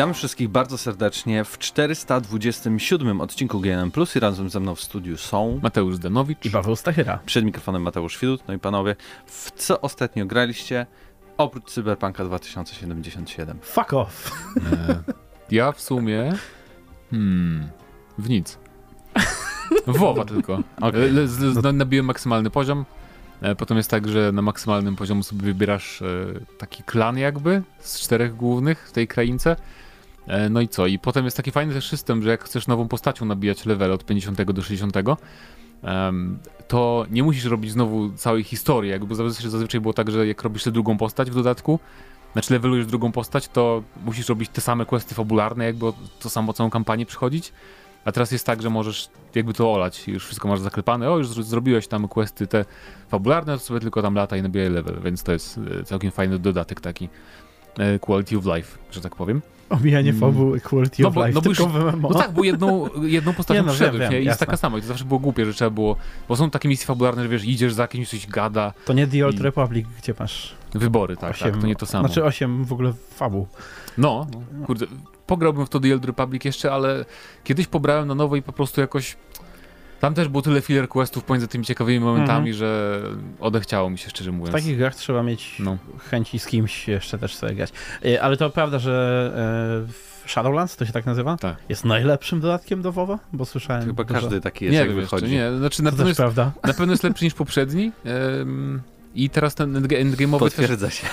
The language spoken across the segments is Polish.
Witamy wszystkich bardzo serdecznie w 427 odcinku GNM Plus i razem ze mną w studiu są Mateusz Zdanowicz i Paweł Stachyra. Przed mikrofonem Mateusz Widut. No i panowie, w co ostatnio graliście oprócz Cyberpunka 2077? Fuck off. E, ja w sumie hmm, w nic. W WoWa tylko. Okay. Z, nabiłem maksymalny poziom. E, potem jest tak, że na maksymalnym poziomie sobie wybierasz e, taki klan jakby z czterech głównych w tej kraince. E, no i co? I potem jest taki fajny też system, że jak chcesz nową postacią nabijać level od 50 do 60, to nie musisz robić znowu całej historii. Jakby zazwyczaj było tak, że jak robisz tę drugą postać w dodatku, znaczy levelujesz drugą postać, to musisz robić te same questy fabularne, jakby to samo całą kampanię przychodzić. A teraz jest tak, że możesz jakby to olać, już wszystko masz zaklepane, o już zrobiłeś tam questy te fabularne, to sobie tylko tam lata i nabijaj level, więc to jest e, całkiem fajny dodatek taki quality of life, że tak powiem. Omijanie mm. fabuły quality no of life, no tylko już. No tak, bo jedną, jedną postacią no, wszedłeś, wiem, nie? I jest taka sama i to zawsze było głupie, że trzeba było, bo są takie misje fabularne, że wiesz, idziesz za kimś, coś gada. To nie The Old I... Republic, gdzie masz Wybory, tak, 8, tak, to nie to samo. Znaczy 8 w ogóle fabuł. No, no, kurde, pograłbym w to The Old Republic jeszcze, ale kiedyś pobrałem na nowo i po prostu jakoś... Tam też było tyle filler questów pomiędzy tymi ciekawymi momentami, -hmm. że odechciało mi się, szczerze mówiąc. W takich grach trzeba mieć no. chęci z kimś jeszcze też sobie grać. Ale to prawda, że Shadowlands, to się tak nazywa? Tak. Jest najlepszym dodatkiem do WoWa? Bo słyszałem Chyba dużo... każdy taki jest, nie jak wychodzi. Jeszcze, nie, znaczy na to pewno, jest, prawda. na pewno jest lepszy niż poprzedni. Um, I teraz ten endgame'owy Potwierdza też... się.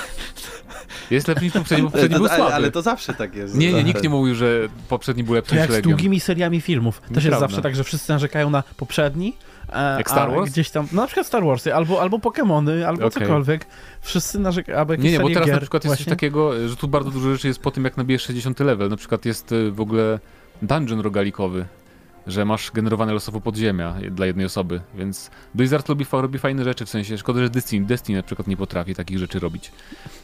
Jest lepszy niż poprzedni, bo poprzedni był słaby. Ale, ale to zawsze tak jest. Nie, nie, nikt nie mówił, że poprzedni był lepszy to niż jak z długimi seriami filmów. Też jest zawsze tak, że wszyscy narzekają na poprzedni, e, jak Star Wars? gdzieś tam, no na przykład Star Warsy, albo, albo Pokémony, albo okay. cokolwiek. Wszyscy narzekają, albo jakieś Nie, nie, bo teraz gier, na przykład jest właśnie. coś takiego, że tu bardzo dużo rzeczy jest po tym, jak nabijesz 60 level. Na przykład jest y, w ogóle dungeon rogalikowy, że masz generowane losowo podziemia dla jednej osoby, więc Blizzard robi, robi fajne rzeczy, w sensie szkoda, że Destiny, Destiny na przykład nie potrafi takich rzeczy robić.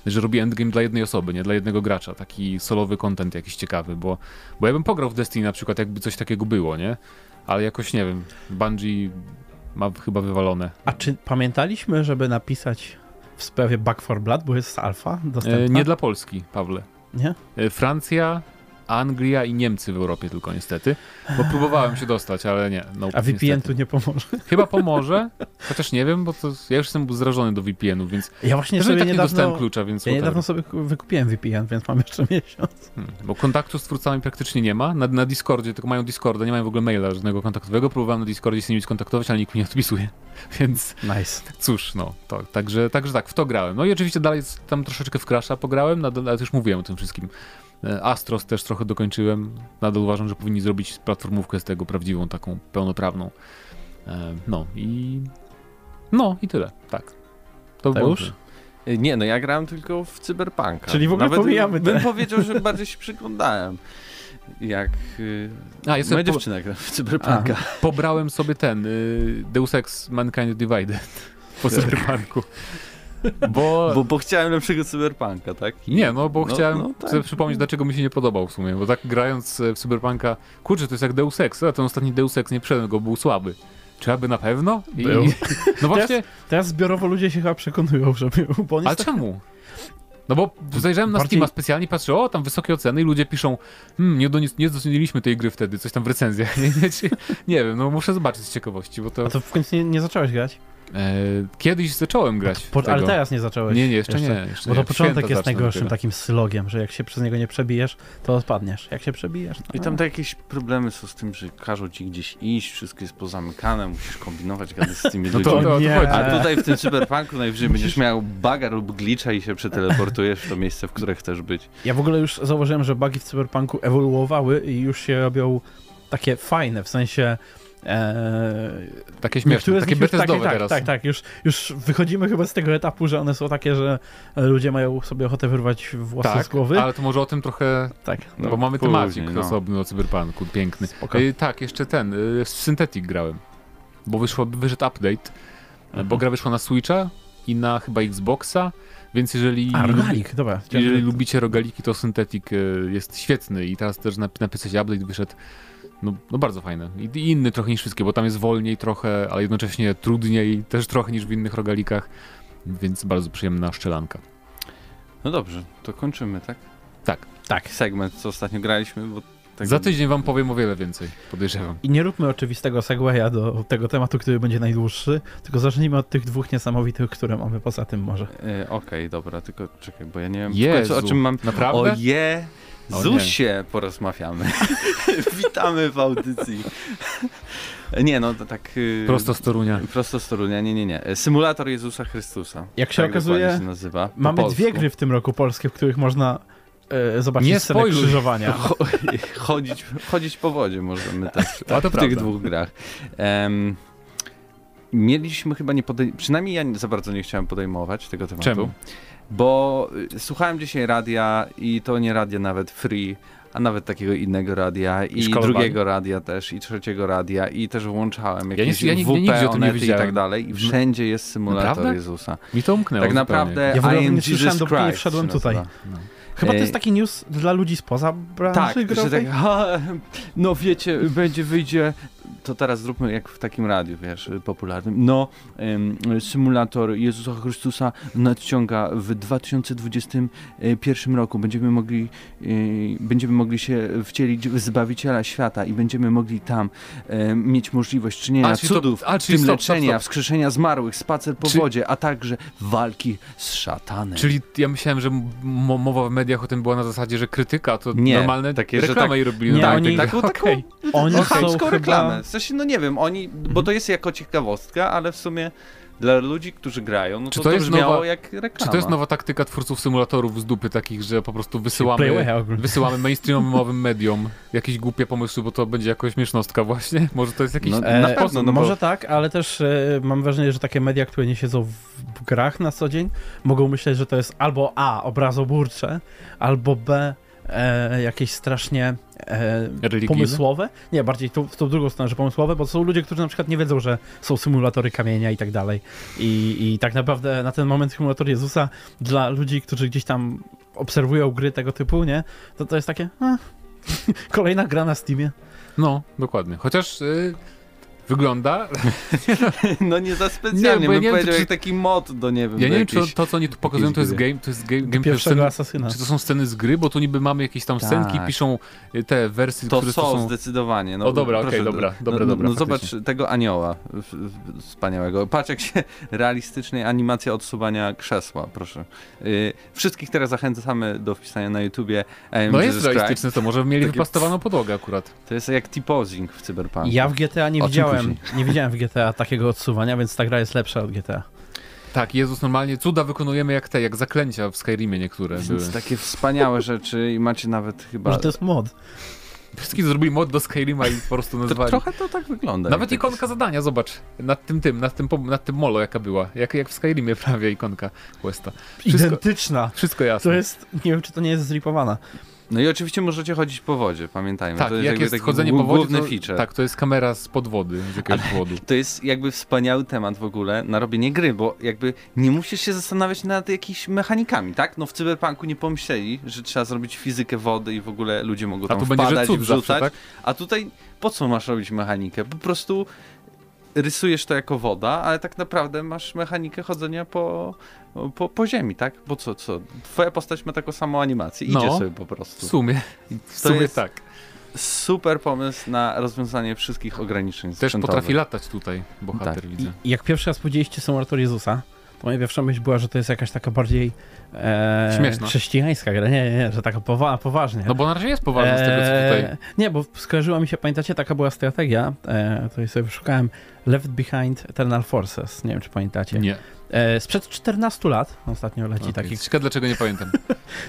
Że robi endgame dla jednej osoby, nie dla jednego gracza, taki solowy content jakiś ciekawy, bo, bo ja bym pograł w Destiny na przykład, jakby coś takiego było, nie? Ale jakoś, nie wiem, Bungie ma chyba wywalone. A czy pamiętaliśmy, żeby napisać w sprawie Back for Blood, bo jest alfa dostępna? E, nie dla Polski, Pawle. Nie? E, Francja, Anglia i Niemcy w Europie tylko niestety, bo próbowałem się dostać, ale nie. No, A VPN niestety. tu nie pomoże? Chyba pomoże, chociaż nie wiem, bo to ja już jestem zrażony do VPN-ów, więc ja właśnie też sobie tak niedawno, nie dostałem klucza, więc Ja niedawno sobie wykupiłem VPN, więc mam jeszcze miesiąc. Hmm, bo kontaktu z twórcami praktycznie nie ma, na, na Discordzie, tylko mają Discorda, nie mają w ogóle maila żadnego kontaktowego, próbowałem na Discordzie z nimi skontaktować, ale nikt mi nie odpisuje, więc nice. cóż, no, to, także, także tak, w to grałem. No i oczywiście dalej tam troszeczkę w Crasha pograłem, ale już mówiłem o tym wszystkim. Astros też trochę dokończyłem. Nadal uważam, że powinni zrobić platformówkę z tego prawdziwą, taką pełnoprawną. No i. No i tyle, tak. To już? Nie, no ja grałem tylko w Cyberpunka. Czyli w ogóle Nawet pomijamy bym te. powiedział, że bardziej się przyglądałem. Jak A, ja moja po... dziewczyna gra w Cyberpunka. A, pobrałem sobie ten Deus Ex Mankind Divided po Cyberpunku. Bo... bo... Bo, chciałem lepszego cyberpunka, tak? I... Nie, no bo no, chciałem no, tak. sobie przypomnieć, dlaczego mi się nie podobał w sumie, bo tak grając w cyberpunka, kurczę, to jest jak Deus Ex, a ten ostatni Deus Ex nie przeszedł, go był słaby. Czy aby na pewno? I... Był. No właśnie... Teraz, teraz zbiorowo ludzie się chyba przekonują, że był, bo Ale tak... czemu? No bo zajrzałem na Bardziej... Steama specjalnie, patrzę, o, tam wysokie oceny i ludzie piszą, hmm, nie, nie doceniliśmy tej gry wtedy, coś tam w recenzjach. Nie, nie, nie wiem, no muszę zobaczyć z ciekawości, bo to... A to w końcu nie, nie zacząłeś grać? E, kiedyś zacząłem grać. Po, ale teraz nie zacząłeś. Nie, nie, jeszcze, jeszcze. nie. Jeszcze bo to początek jest najgorszym takim slogiem, że jak się przez niego nie przebijesz, to odpadniesz. Jak się przebijesz. No. I tam to jakieś problemy są z tym, że każą ci gdzieś iść, wszystko jest pozamykane, musisz kombinować gadać z tymi no to, ludźmi. To, to, A tutaj w tym cyberpunku najwyżej musisz... będziesz miał baga lub glitcha i się przeteleportujesz w to miejsce, w które chcesz być. Ja w ogóle już zauważyłem, że bugi w cyberpunku ewoluowały i już się robią takie fajne, w sensie Eee, takie śmieszne, takie Bethesdowe tak, teraz. Tak, tak, już, już wychodzimy chyba z tego etapu, że one są takie, że ludzie mają sobie ochotę wyrwać włosy tak, z głowy. ale to może o tym trochę, tak, no, bo mamy temacik no. osobny o cyberpunku, piękny. E, tak, jeszcze ten, e, Synthetic grałem, bo wyszło, wyszedł update, mhm. bo gra wyszła na Switcha i na chyba Xboxa, więc jeżeli, A, rogalik, dobra. jeżeli lubicie rogaliki, to Synthetic jest świetny i teraz też na, na PC update wyszedł no, no bardzo fajne. I, I inny trochę niż wszystkie, bo tam jest wolniej trochę, ale jednocześnie trudniej też trochę niż w innych rogalikach, więc bardzo przyjemna szczelanka. No dobrze, to kończymy, tak? Tak. Tak. segment, co ostatnio graliśmy, bo tak Za tydzień wam powiem o wiele więcej, podejrzewam. I nie róbmy oczywistego segwaya do tego tematu, który będzie najdłuższy, tylko zacznijmy od tych dwóch niesamowitych, które mamy poza tym może. E, Okej, dobra, tylko czekaj, bo ja nie wiem Jezu, końcu o czym mam... Naprawdę? O je... O nie. Zusie porozmawiamy. Witamy w audycji. nie, no to tak... y, Prosto z Torunia. Prosto z Torunia, nie, nie, nie. Symulator Jezusa Chrystusa. Jak się tak okazuje, dokładnie się nazywa. Mamy polsku. dwie gry w tym roku polskie, w których można e, zobaczyć Nie scenę spoiluj. krzyżowania. Cho- chodzić, chodzić po wodzie możemy też to w tych prawda. dwóch grach. Em, mieliśmy chyba nie podejmować, przynajmniej ja nie, za bardzo nie chciałem podejmować tego tematu. Czemu? Bo y, słuchałem dzisiaj radia i to nie radia nawet free, a nawet takiego innego radia i drugiego radia też i trzeciego radia i też włączałem nie- jakieś ja nigdy- nigdzie o tym nie WP-onety i tak dalej i wszędzie jest symulator Naprawdę? Jezusa. Mi to umknęło Tak naprawdę Ja w ogóle I nie am Jesus dopóki nie Christ wszedłem tutaj. No. Chyba to Ej. jest taki news dla ludzi spoza branży Tak, że growej. tak, ha, no wiecie, będzie, wyjdzie, to teraz zróbmy jak w takim radiu, wiesz, popularnym. No, em, symulator Jezusa Chrystusa nadciąga w 2021 roku. Będziemy mogli, e, będziemy mogli się wcielić w Zbawiciela świata i będziemy mogli tam e, mieć możliwość czynienia A, to- cudów, a, w tym stop, stop, leczenia, stop. wskrzeszenia zmarłych, spacer po Czy- wodzie, a także walki z szatanem. Czyli ja myślałem, że mo- mowa w mediach o tym była na zasadzie, że krytyka to Nie, normalne takie, że reklamy tak- i robili. Nie, no, oni- tak, taką- taką- okej. Oni są chyba... reklamę. W sensie, no nie wiem, oni, bo to jest jako ciekawostka, ale w sumie dla ludzi, którzy grają, no Czy to, to to jest brzmiało nowa- jak reklama. Czy to jest nowa taktyka twórców symulatorów z dupy takich, że po prostu wysyłamy, wysyłamy mainstreamowym mediom jakieś głupie pomysły, bo to będzie jakoś śmiesznostka właśnie? Może to jest jakiś... No, E, na pewno, no bo- może tak, ale też e, mam wrażenie, że takie media, które nie siedzą w, w grach na co dzień, mogą myśleć, że to jest albo A, obrazoburcze, albo B, e, jakieś strasznie e, pomysłowe. Nie, bardziej tu, w tą drugą stronę, że pomysłowe, bo są ludzie, którzy na przykład nie wiedzą, że są symulatory kamienia i tak dalej. I, I tak naprawdę na ten moment symulator Jezusa dla ludzi, którzy gdzieś tam obserwują gry tego typu, nie? To to jest takie... Kolejna gra na Steamie. No, dokładnie. Chociaż y, wygląda... No nie za specjalnie, Nie, bo ja bym nie wiem, powiedział czy- jak taki mod do, nie wiem, Ja nie wiem, czy to, co oni tu pokazują, to jest game, to jest game, game pierwszego sceny, asasyna. Czy to są sceny z gry? Bo tu niby mamy jakieś tam scenki, Tak. piszą y, te wersy, To które są, to są... zdecydowanie. No, O, dobra, okej, dobra, no, dobra, no, dobra, No zobacz faktycznie. tego anioła wspaniałego. Patrz jak się realistycznej animacja odsuwania krzesła, proszę. Y, wszystkich teraz zachęcamy do wpisania na YouTubie am No jest realistyczne, to może mieli Takie- wypastowaną podłogę akurat. To jest jak T-posing w Cyberpunku. Ja w GTA nie czym widziałem, nie widziałem w GTA takiego odsuwania, więc ta gra jest lepsza od GTA. Tak, Jezus, normalnie cuda wykonujemy jak te, jak zaklęcia w Skyrimie niektóre były. Więc takie wspaniałe rzeczy i macie nawet chyba... Może to jest mod. Wszystkie zrobili mod do Skyrima i po prostu To, nazwali. trochę to tak wygląda. Nawet ikonka zadania, zobacz. Nad tym tym, nad tym, nad tym molo jaka była. Jak, jak w Skyrimie prawie ikonka Questa. Wszystko, Identyczna. wszystko jasne. To jest, nie wiem czy to nie jest zripowana. No i oczywiście możecie chodzić po wodzie, pamiętajmy. tak, to jest jak jest chodzenie po wodzie, główny to, feature. tak, to jest kamera spod wody z jakiegoś powodu. To jest jakby wspaniały temat w ogóle na robienie gry, bo jakby nie musisz się zastanawiać nad jakimiś mechanikami, tak? No w Cyberpunku nie pomyśleli, że trzeba zrobić fizykę wody i w ogóle ludzie mogą A tam tu będzie, że wpadać i cud wrzucać. zawsze, tak? A tutaj po co masz robić mechanikę? Po prostu rysujesz to jako woda, ale tak naprawdę masz mechanikę chodzenia po, po, po ziemi, tak? Bo co, co? Twoja postać ma taką samą animację, idzie No. sobie po prostu. W sumie, w sumie jest tak. Super pomysł na rozwiązanie wszystkich ograniczeń Też sprzętowych. potrafi latać tutaj, bohater Tak. widzę. I jak pierwszy raz powiedzieliście symulator Jezusa, to moja pierwsza myśl była, że to jest jakaś taka bardziej e, Śmieszna. chrześcijańska gra. Nie, nie, nie, że taka powa poważnie. No bo na razie jest poważny z tego, co Eee, tutaj... Nie, bo skojarzyła mi się, pamiętacie, taka była strategia, e, to sobie wyszukałem, Left Behind Eternal Forces, nie wiem czy pamiętacie. Nie. E, sprzed 14 lat, ostatnio leci Okay. taki Ciekawe dlaczego nie pamiętam.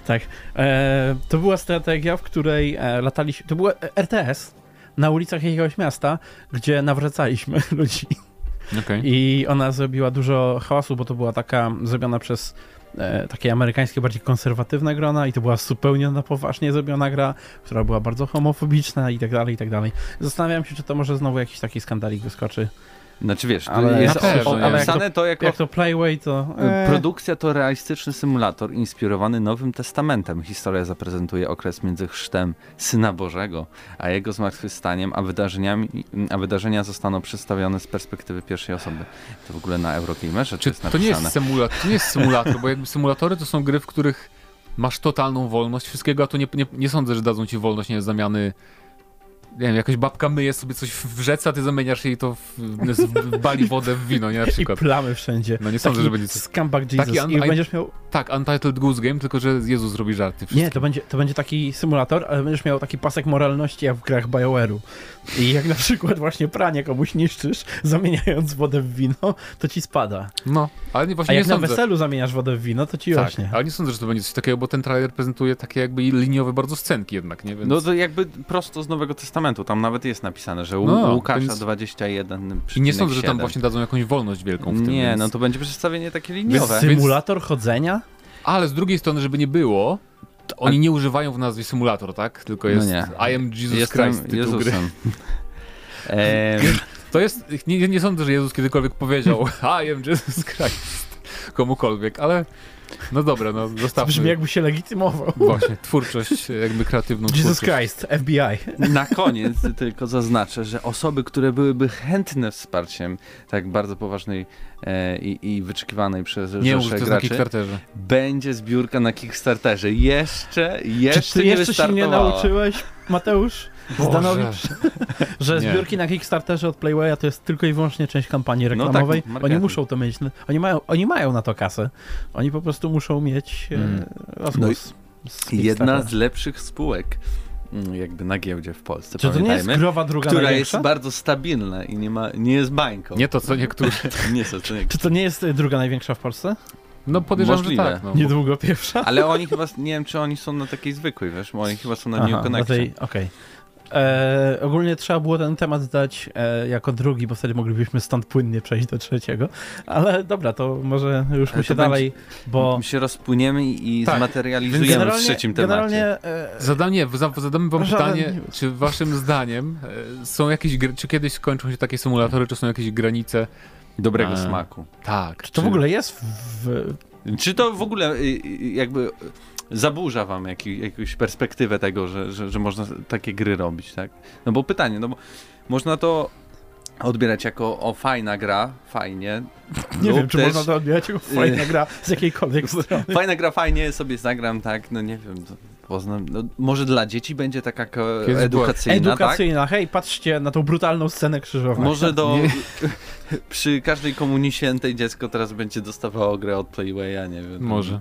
Tak. E, to była strategia, w której e, lataliśmy. To była RTS na ulicach jakiegoś miasta, gdzie nawracaliśmy ludzi. Okej. I ona zrobiła dużo hałasu, bo to była taka zrobiona przez e, takie amerykańskie, bardziej konserwatywne grona i to była zupełnie na poważnie zrobiona gra, która była bardzo homofobiczna i tak dalej, i tak dalej. Zastanawiam się, czy to może znowu jakiś taki skandalik wyskoczy. Znaczy wiesz, Ale- to jest pewno, o- opisane to jako Jak to Playway, to... E, Produkcja to realistyczny symulator inspirowany Nowym Testamentem. Historia zaprezentuje okres między chrztem Syna Bożego, a jego zmartwychwstaniem, a, wydarzeniami, a wydarzenia zostaną przedstawione z perspektywy pierwszej osoby. To w ogóle na Eurogamerze Czy jest to nie jest symulator, to nie jest symulator, bo jakby symulatory to są gry, w których masz totalną wolność wszystkiego, a tu nie, nie, nie sądzę, że dadzą ci wolność, nie zamiany nie wiem, jakaś babka myje sobie coś w rzece, a ty zamieniasz jej to w, w bali wodę w wino, nie na I przykład. plamy wszędzie. No nie sądzę, że będzie. Scumbag Jesus. Taki un- I będziesz miał... Tak, Untitled Goose Game, tylko że Jezus robi żarty. Nie, to będzie, to będzie taki symulator, ale będziesz miał taki pasek moralności jak w grach BioWare'u. I jak na przykład właśnie pranie komuś niszczysz, zamieniając wodę w wino, to ci spada. No, ale nie, A właśnie jak nie na sądzę. weselu zamieniasz wodę w wino, to ci Tak, rośnie. ale nie sądzę, że to będzie coś takiego, bo ten trailer prezentuje takie jakby liniowe bardzo scenki jednak, nie? Więc... No to jakby prosto z Nowego Testamentu, tam nawet jest napisane, że u No, Łukasza więc- 21 I nie sądzę, że tam właśnie dadzą jakąś wolność wielką w tym. Nie, więc... no to będzie przedstawienie takie liniowe. sy- Symulator chodzenia? Ale z drugiej strony, żeby nie było, oni nie używają w nazwie symulator, tak? Tylko No jest nie. I am Jesus Jestem Christ tytuł. Jezusem. Em, To jest, nie, nie sądzę, że Jezus kiedykolwiek powiedział I am Jesus Christ komukolwiek, ale no dobra, no To zostawmy. brzmi jakby się legitymował. Właśnie, twórczość, jakby kreatywną Jesus twórczość. Christ, FBI. Na koniec tylko zaznaczę, że osoby, które byłyby chętne wsparciem tak bardzo poważnej e, i, i wyczekiwanej przez Nie rzeszę jest na graczy, Kickstarterze. będzie zbiórka na Kickstarterze. Jeszcze, jeszcze Czy ty nie jeszcze się nie wystartowała. nauczyłeś, Mateusz? Zdanowicz, że Nie. zbiórki na Kickstarterze od Playwaya to jest tylko i wyłącznie część kampanii tak, reklamowej. oni marketing. muszą to mieć. Oni mają, oni mają na to kasę. Oni po prostu muszą mieć e, Mm. rozgłos. z Jedna z lepszych spółek mm, jakby na giełdzie w Polsce, Czy to nie jest growa druga która największa? jest bardzo stabilna i nie, ma, nie jest bańką. Nie to, co niektórzy. nie to nie... Czy to nie jest e, druga największa w Polsce? No podejrzewam, Możliwe. że tak. No. Niedługo pierwsza? Ale oni chyba, nie wiem czy oni są na takiej zwykłej, wiesz, bo oni chyba są na Aha, New Connection. tej, okej. E, ogólnie trzeba było ten temat dać e, jako drugi, bo wtedy moglibyśmy stąd płynnie przejść do trzeciego. Ale dobra, to może ruszmy Ale się dalej, bo My się rozpłyniemy i Tak. zmaterializujemy w trzecim temacie. generalnie e, Zadam, nie, za- zadamy wam Żaden pytanie, news. czy waszym zdaniem e, są jakieś, czy kiedyś skończą się takie symulatory, czy są jakieś granice? Dobrego A. smaku. Tak. czy to w ogóle jest w, Czy to w ogóle y, y, jakby zaburza wam jaki, jakąś perspektywę tego, że, że, że można takie gry robić, tak? No bo pytanie, no bo można to odbierać jako o fajna gra, fajnie. Nie wiem, czy też, można to odbierać jako fajna gra z jakiejkolwiek strony. Fajna gra, fajnie sobie zagram, tak, no nie wiem, to poznam, no, może dla dzieci będzie taka Kiedyś była edukacyjna, tak? Edukacyjna, hej, patrzcie na tą brutalną scenę krzyżową. Może do. Przy każdej komunii świętej dziecko teraz będzie dostawało grę od Playwaya, nie wiem. Może.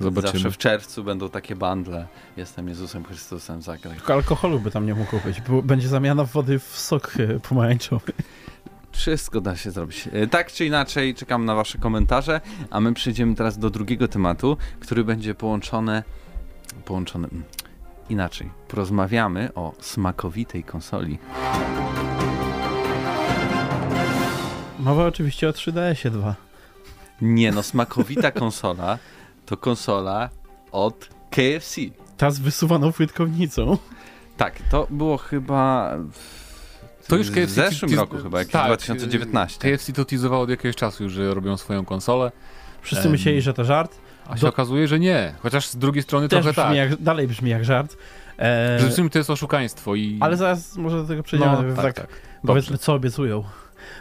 Zobaczymy. Zawsze w czerwcu będą takie bundle. Jestem Jezusem Chrystusem, zagraj. Tylko alkoholu by tam nie mógł być, bo będzie zamiana wody w sok e, pomarańczowy. Wszystko da się zrobić. E, Tak czy inaczej, czekam na Wasze komentarze, a my przejdziemy teraz do drugiego tematu, który będzie połączony. Połączony. mm, Inaczej. Porozmawiamy o smakowitej konsoli. Mowa oczywiście o 3DS-ie 2. Nie no, smakowita konsola to konsola od KFC. Ta z wysuwaną frytkownicą. Tak, to było chyba. W... To już w KFC zeszłym teas- roku, chyba, jak tak, 2019. KFC to teasowało od jakiegoś czasu już, że robią swoją konsolę, Wszyscy Em, myśleli, że to żart. a się Do- okazuje, że nie. Chociaż z drugiej strony Też trochę brzmi tak. jak, dalej brzmi jak żart. E, Przede wszystkim to jest oszukaństwo i... ale zaraz może do tego przejdziemy. no, tak, tak, tak. Powiedzmy, co obiecują.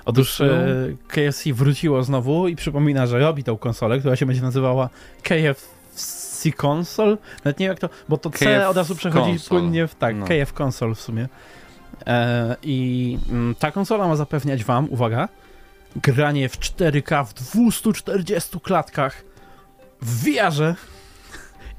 Otóż e, KFC wróciło znowu i przypomina, że robi tą konsolę, która się będzie nazywała KFC Console. Nawet nie wiem jak to, bo to C KF od razu przechodzi Console. płynnie w tak, No. KF Console w sumie. E, I mm, ta konsola ma zapewniać wam, uwaga, granie w 4K w 240 klatkach w VR-ze.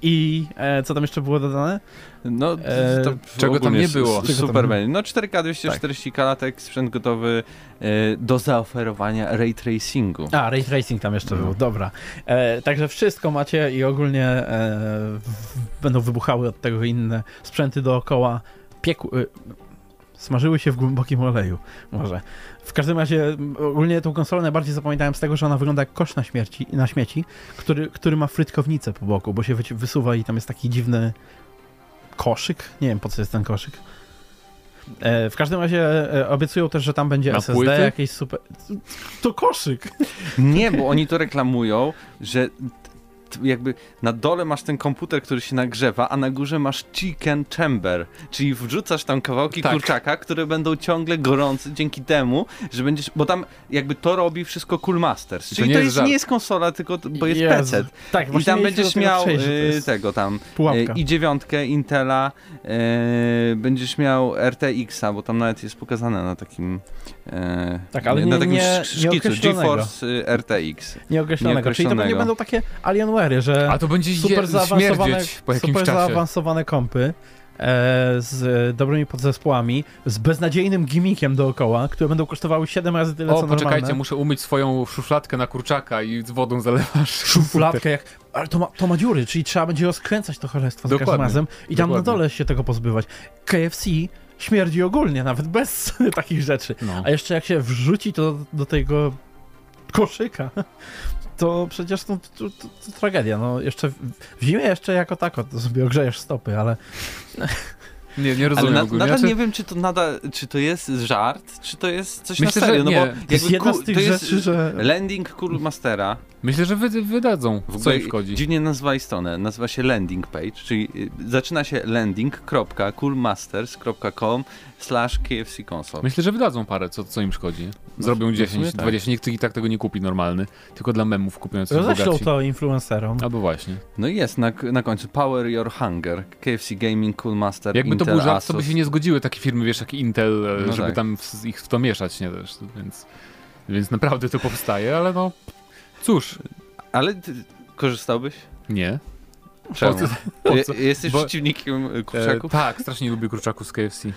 I e, co tam jeszcze było dodane? No, E, czego tam nie było? s- Czego tam Super nie- będzie. No 4K 240 klatek, sprzęt gotowy e, do zaoferowania ray tracingu. A, Ray Tracing tam jeszcze No. był, dobra. E, także wszystko macie i ogólnie e, w, będą wybuchały od tego inne sprzęty dookoła. Pieku, e, smażyły się w głębokim oleju, może. W każdym razie ogólnie tą konsolę najbardziej zapamiętałem z tego, że ona wygląda jak kosz na, śmierci, na śmieci, który, który ma frytkownicę po boku, bo się wysuwa i tam jest taki dziwny koszyk. Nie wiem, po co jest ten koszyk. E, w każdym razie e, obiecują też, że tam będzie Na SSD, płyty? jakieś super... To koszyk! Nie, bo oni to reklamują, że jakby na dole masz ten komputer, który się nagrzewa, a na górze masz chicken chamber, czyli wrzucasz tam kawałki Tak. kurczaka, które będą ciągle gorące dzięki temu, że będziesz, bo tam jakby to robi wszystko Cool Masters, I to czyli nie to, jest żart. nie jest konsola, tylko bo jest Jezu. PC. Tak, I tam będziesz miał przejść, y, tego tam pułapka. y, i dziewiątkę Intela, y, będziesz miał RTX-a, bo tam nawet jest pokazane na takim y, Tak, ale na nie- takim nie- sz- szkicu nieokreślonego. GeForce RTX. Nieokreślonego. Czyli to nieokreślonego. nie będą takie Że A to będzie super zaawansowane, po jakimś super czasie. zaawansowane kompy e, z dobrymi podzespołami, z beznadziejnym gimmickiem dookoła, które będą kosztowały 7 razy tyle, O, co poczekajcie, normalne. muszę umyć swoją szufladkę na kurczaka i z wodą zalewasz. Szufladkę jak... Ale to ma, to ma dziury, czyli trzeba będzie rozkręcać to cholerstwo za każdym razem i tam na Dokładnie. dole się tego pozbywać. KFC śmierdzi ogólnie, nawet bez takich rzeczy. No. A jeszcze jak się wrzuci to do tego koszyka, to przecież to, to, to, to tragedia. No jeszcze w zimie jeszcze jako tako to sobie ogrzejesz stopy, ale Nie, nie Ale rozumiem na, ogólnie. nadal Znaczy, nie wiem, czy to nadal, czy to jest żart, czy to jest coś Myślę, na serio, no nie. bo To jest jakby jedna z tych to jest rzeczy, że... landing Cool Mastera, Myślę, że wy, wydadzą. w co im szkodzi. dziwnie nazwali stronę, nazywa się landing page, czyli y, zaczyna się landing.coolmasters.com slash KFC console. Myślę, że wydadzą parę, co, co im szkodzi. Zrobią w sumie 10, tak. 20, nikt i tak tego nie kupi normalny, tylko dla memów kupujących Roześlą bogaci. to influencerom. Albo właśnie. No i jest na, na końcu Power Your Hunger, KFC Gaming, Cool Master, Jakby to był żart, to by się nie zgodziły takie firmy, wiesz, jak Intel, e, No żeby tak. tam w, ich w to mieszać, nie też, więc, więc naprawdę to powstaje, ale no, cóż, Ale ty korzystałbyś? nie. Czemu? Po co- po co? Je- Jesteś Bo- przeciwnikiem E, kurczaków? tak, strasznie nie lubię kurczaków z KFC.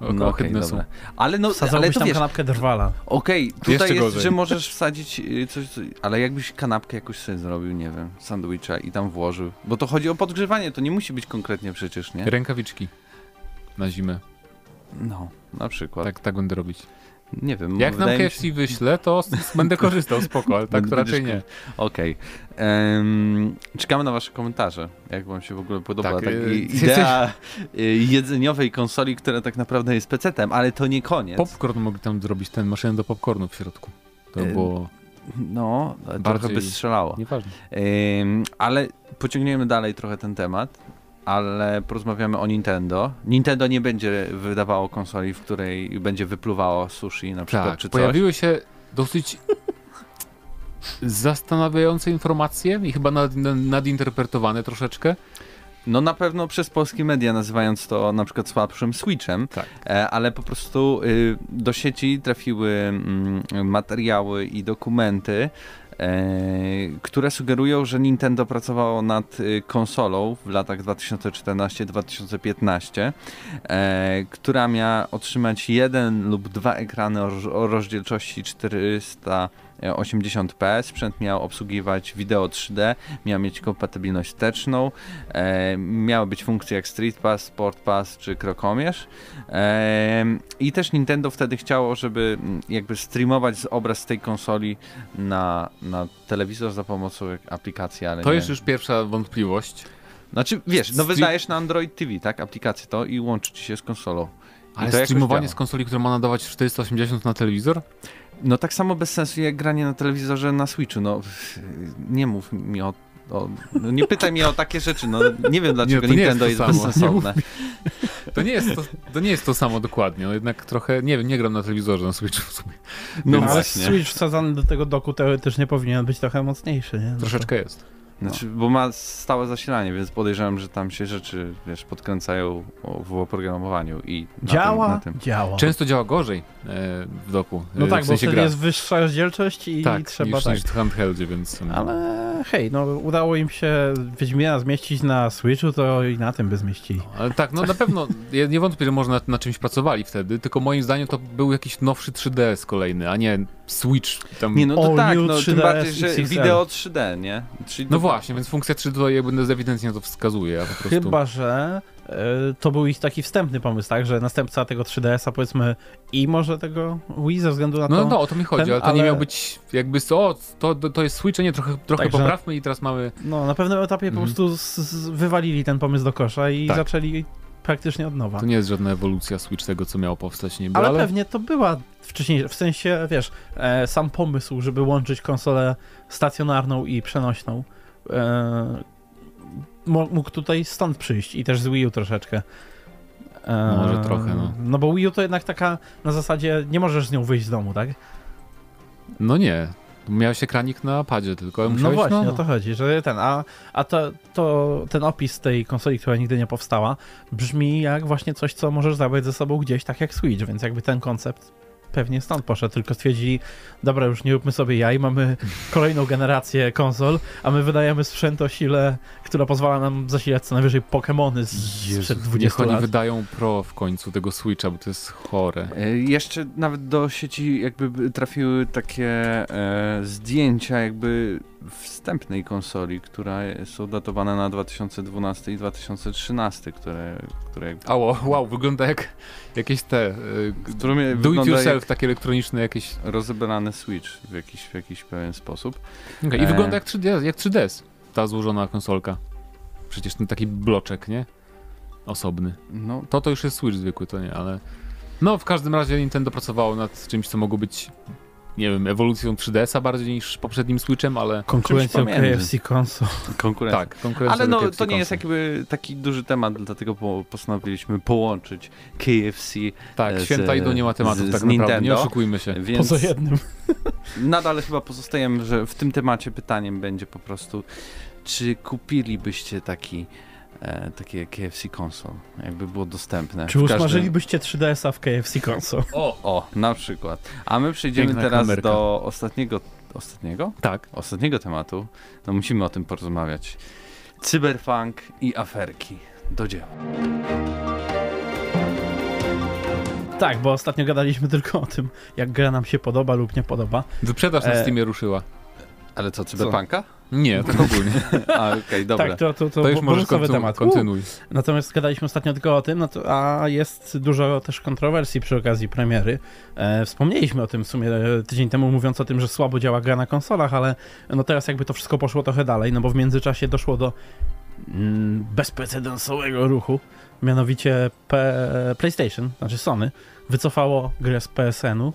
O, No ohydne są. dobra. Ale no, ale Wsadzałbyś to tam wiesz, kanapkę drwala. Okej, tutaj Jeszcze jest, że możesz wsadzić y, coś, co- ale jakbyś kanapkę jakoś sobie zrobił, nie wiem, sandwicha i tam włożył, bo to chodzi o podgrzewanie, to nie musi być konkretnie przecież, nie? Rękawiczki na zimę. No, na przykład. Tak, tak będę robić. Nie wiem, Jak nam KFC się... wyśle, to będę korzystał, spoko, ale tak to raczej nie. Okej. Em, czekamy na wasze komentarze, jak wam się w ogóle podoba Tak, tak, y, idea y, jedzeniowej konsoli, która tak naprawdę jest PC-tem, ale to nie koniec. Popcorn mogli tam zrobić, ten maszynę do popcornu w środku. To E, było No, trochę Bardziej- by strzelało. nieważne. Ale pociągniemy dalej trochę ten temat, ale porozmawiamy o Nintendo. Nintendo nie będzie wydawało konsoli, w której będzie wypluwało sushi na przykład, Tak, czy coś. pojawiły się dosyć zastanawiające informacje i chyba nad, nad, nadinterpretowane troszeczkę. No na pewno przez polskie media, nazywając to na przykład słabszym Switchem, Tak. e, ale po prostu y, do sieci trafiły mm, materiały i dokumenty, które sugerują, że Nintendo pracowało nad y, konsolą w latach 2014-2015, e, która miała otrzymać jeden lub dwa ekrany o, roz- o rozdzielczości 480p. Sprzęt miał obsługiwać wideo 3D, miał mieć kompatybilność wsteczną, e, miały być funkcje jak Street Pass, Sport Pass czy Krokomierz. E, I też Nintendo wtedy chciało, żeby mm, jakby streamować obraz z tej konsoli na, na telewizor za pomocą aplikacji, ale To nie. jest już pierwsza wątpliwość. Znaczy, wiesz, no wydajesz na Android TV, tak, aplikację to i łączy ci się z konsolą. Ale to jakoś streamowanie z konsoli, która ma nadawać 480 na telewizor? No tak samo bez sensu jak granie na telewizorze na Switchu, no nie mów mi o... o no nie pytaj mnie o takie rzeczy, no nie wiem dlaczego to nie Nintendo jest jest, bezsensowne. To nie jest to, to, nie jest to samo dokładnie, no jednak trochę, nie wiem, nie gram na telewizorze na Switchu w sumie. No ale właśnie. Switch wsadzany do tego doku teoretycznie powinien być trochę mocniejszy, nie? No to- Troszeczkę jest. Znaczy, bo ma stałe zasilanie, więc podejrzewam, że tam się rzeczy, wiesz, podkręcają w oprogramowaniu i na Działa? Tym, na tym. Działa. Często działa gorzej e, w doku. No e, tak, w bo sensie wtedy gra. jest wyższa rozdzielczość i tak, trzeba niż, tak. niż w handheldzie, więc... Ale hej, no udało im się Wiedźmina zmieścić na Switchu, to i na tym by zmieścili. Ale tak, no na pewno, ja nie wątpię, że może na, na czymś pracowali wtedy, tylko moim zdaniem to był jakiś nowszy 3DS kolejny, a nie Switch tam... Nie, no to All tak, no 3DS tym bardziej, że XXL. wideo 3D, nie? Czyli No to- właśnie, więc funkcja 3 tutaj ewidentnie to wskazuje, a po prostu... Chyba, że to był ich taki wstępny pomysł, tak? Że następca tego 3DS-a powiedzmy i może tego Wii ze względu na to. No, no, o to mi chodzi, ten, ale to nie miał być jakby, so, o, to, to jest Switch, a nie, trochę, trochę Także- poprawmy i teraz mamy... No, na pewnym etapie po Mhm. prostu z, z, wywalili ten pomysł do kosza i Tak. zaczęli praktycznie od nowa. To nie jest żadna ewolucja Switch tego, co miało powstać niby, Ale, ale... pewnie to była wcześniej, w sensie, wiesz, e, sam pomysł, żeby łączyć konsolę stacjonarną i przenośną, e, mógł tutaj stąd przyjść i też z Wii U troszeczkę. E, Może trochę, no. No bo Wii U to jednak taka na zasadzie nie możesz z nią wyjść z domu, tak? No nie. Miałeś ekranik na padzie tylko. No Musiałeś, właśnie, no, o to chodzi, że ten, a, a to, to ten opis tej konsoli, która nigdy nie powstała, brzmi jak właśnie coś, co możesz zabrać ze sobą gdzieś, tak jak Switch, więc jakby ten koncept pewnie stąd poszedł, tylko stwierdzili, dobra, już nie róbmy sobie jaj, mamy kolejną generację konsol, a my wydajemy sprzęt o sile, która pozwala nam zasilać co najwyżej Pokémony z, Jezu, sprzed niech 20 oni lat. wydają Pro w końcu tego Switcha, bo to jest chore. E, Jeszcze nawet do sieci jakby trafiły takie e, zdjęcia jakby wstępnej konsoli, która są datowane na 2012 i 2013, które, które jakby, A wow, wygląda jak jakieś te y, którą do it yourself, jak takie elektroniczne jakieś. rozebrany Switch w jakiś, w jakiś pewien sposób. Okay, I E. wygląda jak 3DS, jak 3DS, ta złożona konsolka. Przecież ten taki bloczek, nie? Osobny. No, To to już jest Switch zwykły, to nie, ale... No, w każdym razie Nintendo pracowało nad czymś, co mogło być, nie wiem, ewolucją 3DS-a bardziej niż poprzednim Switchem, ale... Konkurencją. KFC konsol. konkurencja. Tak, konkurencja Ale no, KFC to nie jest jakby taki duży temat, dlatego po, postanowiliśmy połączyć KFC, Tak, z- święta idą, nie ma tematów z- tak z naprawdę, nie Nintendo. oszukujmy się. więc Poza jednym. nadal chyba pozostajemy, że w tym temacie pytaniem będzie po prostu, czy kupilibyście taki e, takie KFC konsol, jakby było dostępne. Czy każdym- usmażylibyście 3DS-a w KFC konsol? O! O, na przykład. A my przejdziemy Piękna teraz kamerka. do ostatniego, ostatniego? Tak. Ostatniego tematu. No musimy o tym porozmawiać. Cyberpunk i aferki. Do dzieła. Tak, bo ostatnio gadaliśmy tylko o tym, jak gra nam się podoba lub nie podoba. Wyprzedaż na E, Steamie ruszyła. Ale co, Cyberpunka? Nie, tak ogólnie. A, okej, dobra. Tak, to, to, to, To już możesz kontynu- temat. kontynuuj. Natomiast gadaliśmy ostatnio tylko o tym, no to, a jest dużo też kontrowersji przy okazji premiery. E, wspomnieliśmy o tym w sumie e, tydzień temu, mówiąc o tym, że słabo działa gra na konsolach, ale no teraz jakby to wszystko poszło trochę dalej, no bo w międzyczasie doszło do mm, bezprecedensowego ruchu, mianowicie P PlayStation, znaczy Sony, wycofało grę z PSN-u,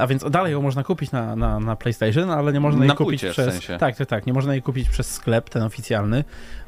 a więc dalej ją można kupić na, na, na PlayStation, ale nie można jej Na kupić płycie w przez. sensie. Tak, tak, tak. Nie można jej kupić przez sklep, ten oficjalny.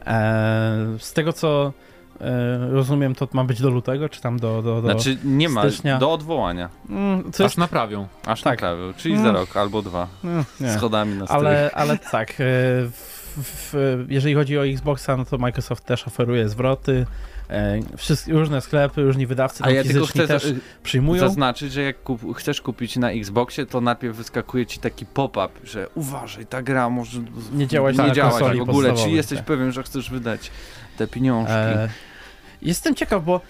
E, z tego co e, rozumiem, to ma być do lutego, czy tam do. do, do... Znaczy nie ma, stycznia. do odwołania. Mm, co Aż naprawią. Aż Tak. naprawił, czyli Mm. za rok albo dwa. Mm, nie. Schodami na strych. Ale, ale tak, e, w, w, jeżeli chodzi o Xboxa, no to Microsoft też oferuje zwroty. E, wszystkie, różne sklepy, różni wydawcy A ja tylko chcę też za- przyjmują. zaznaczyć, że jak kup, chcesz kupić na Xboxie, to najpierw wyskakuje ci taki pop-up, że uważaj, ta gra może Nie działać nie na działać konsoli w ogóle. Czy jesteś tak. pewien, że chcesz wydać te pieniążki? E, jestem ciekaw, bo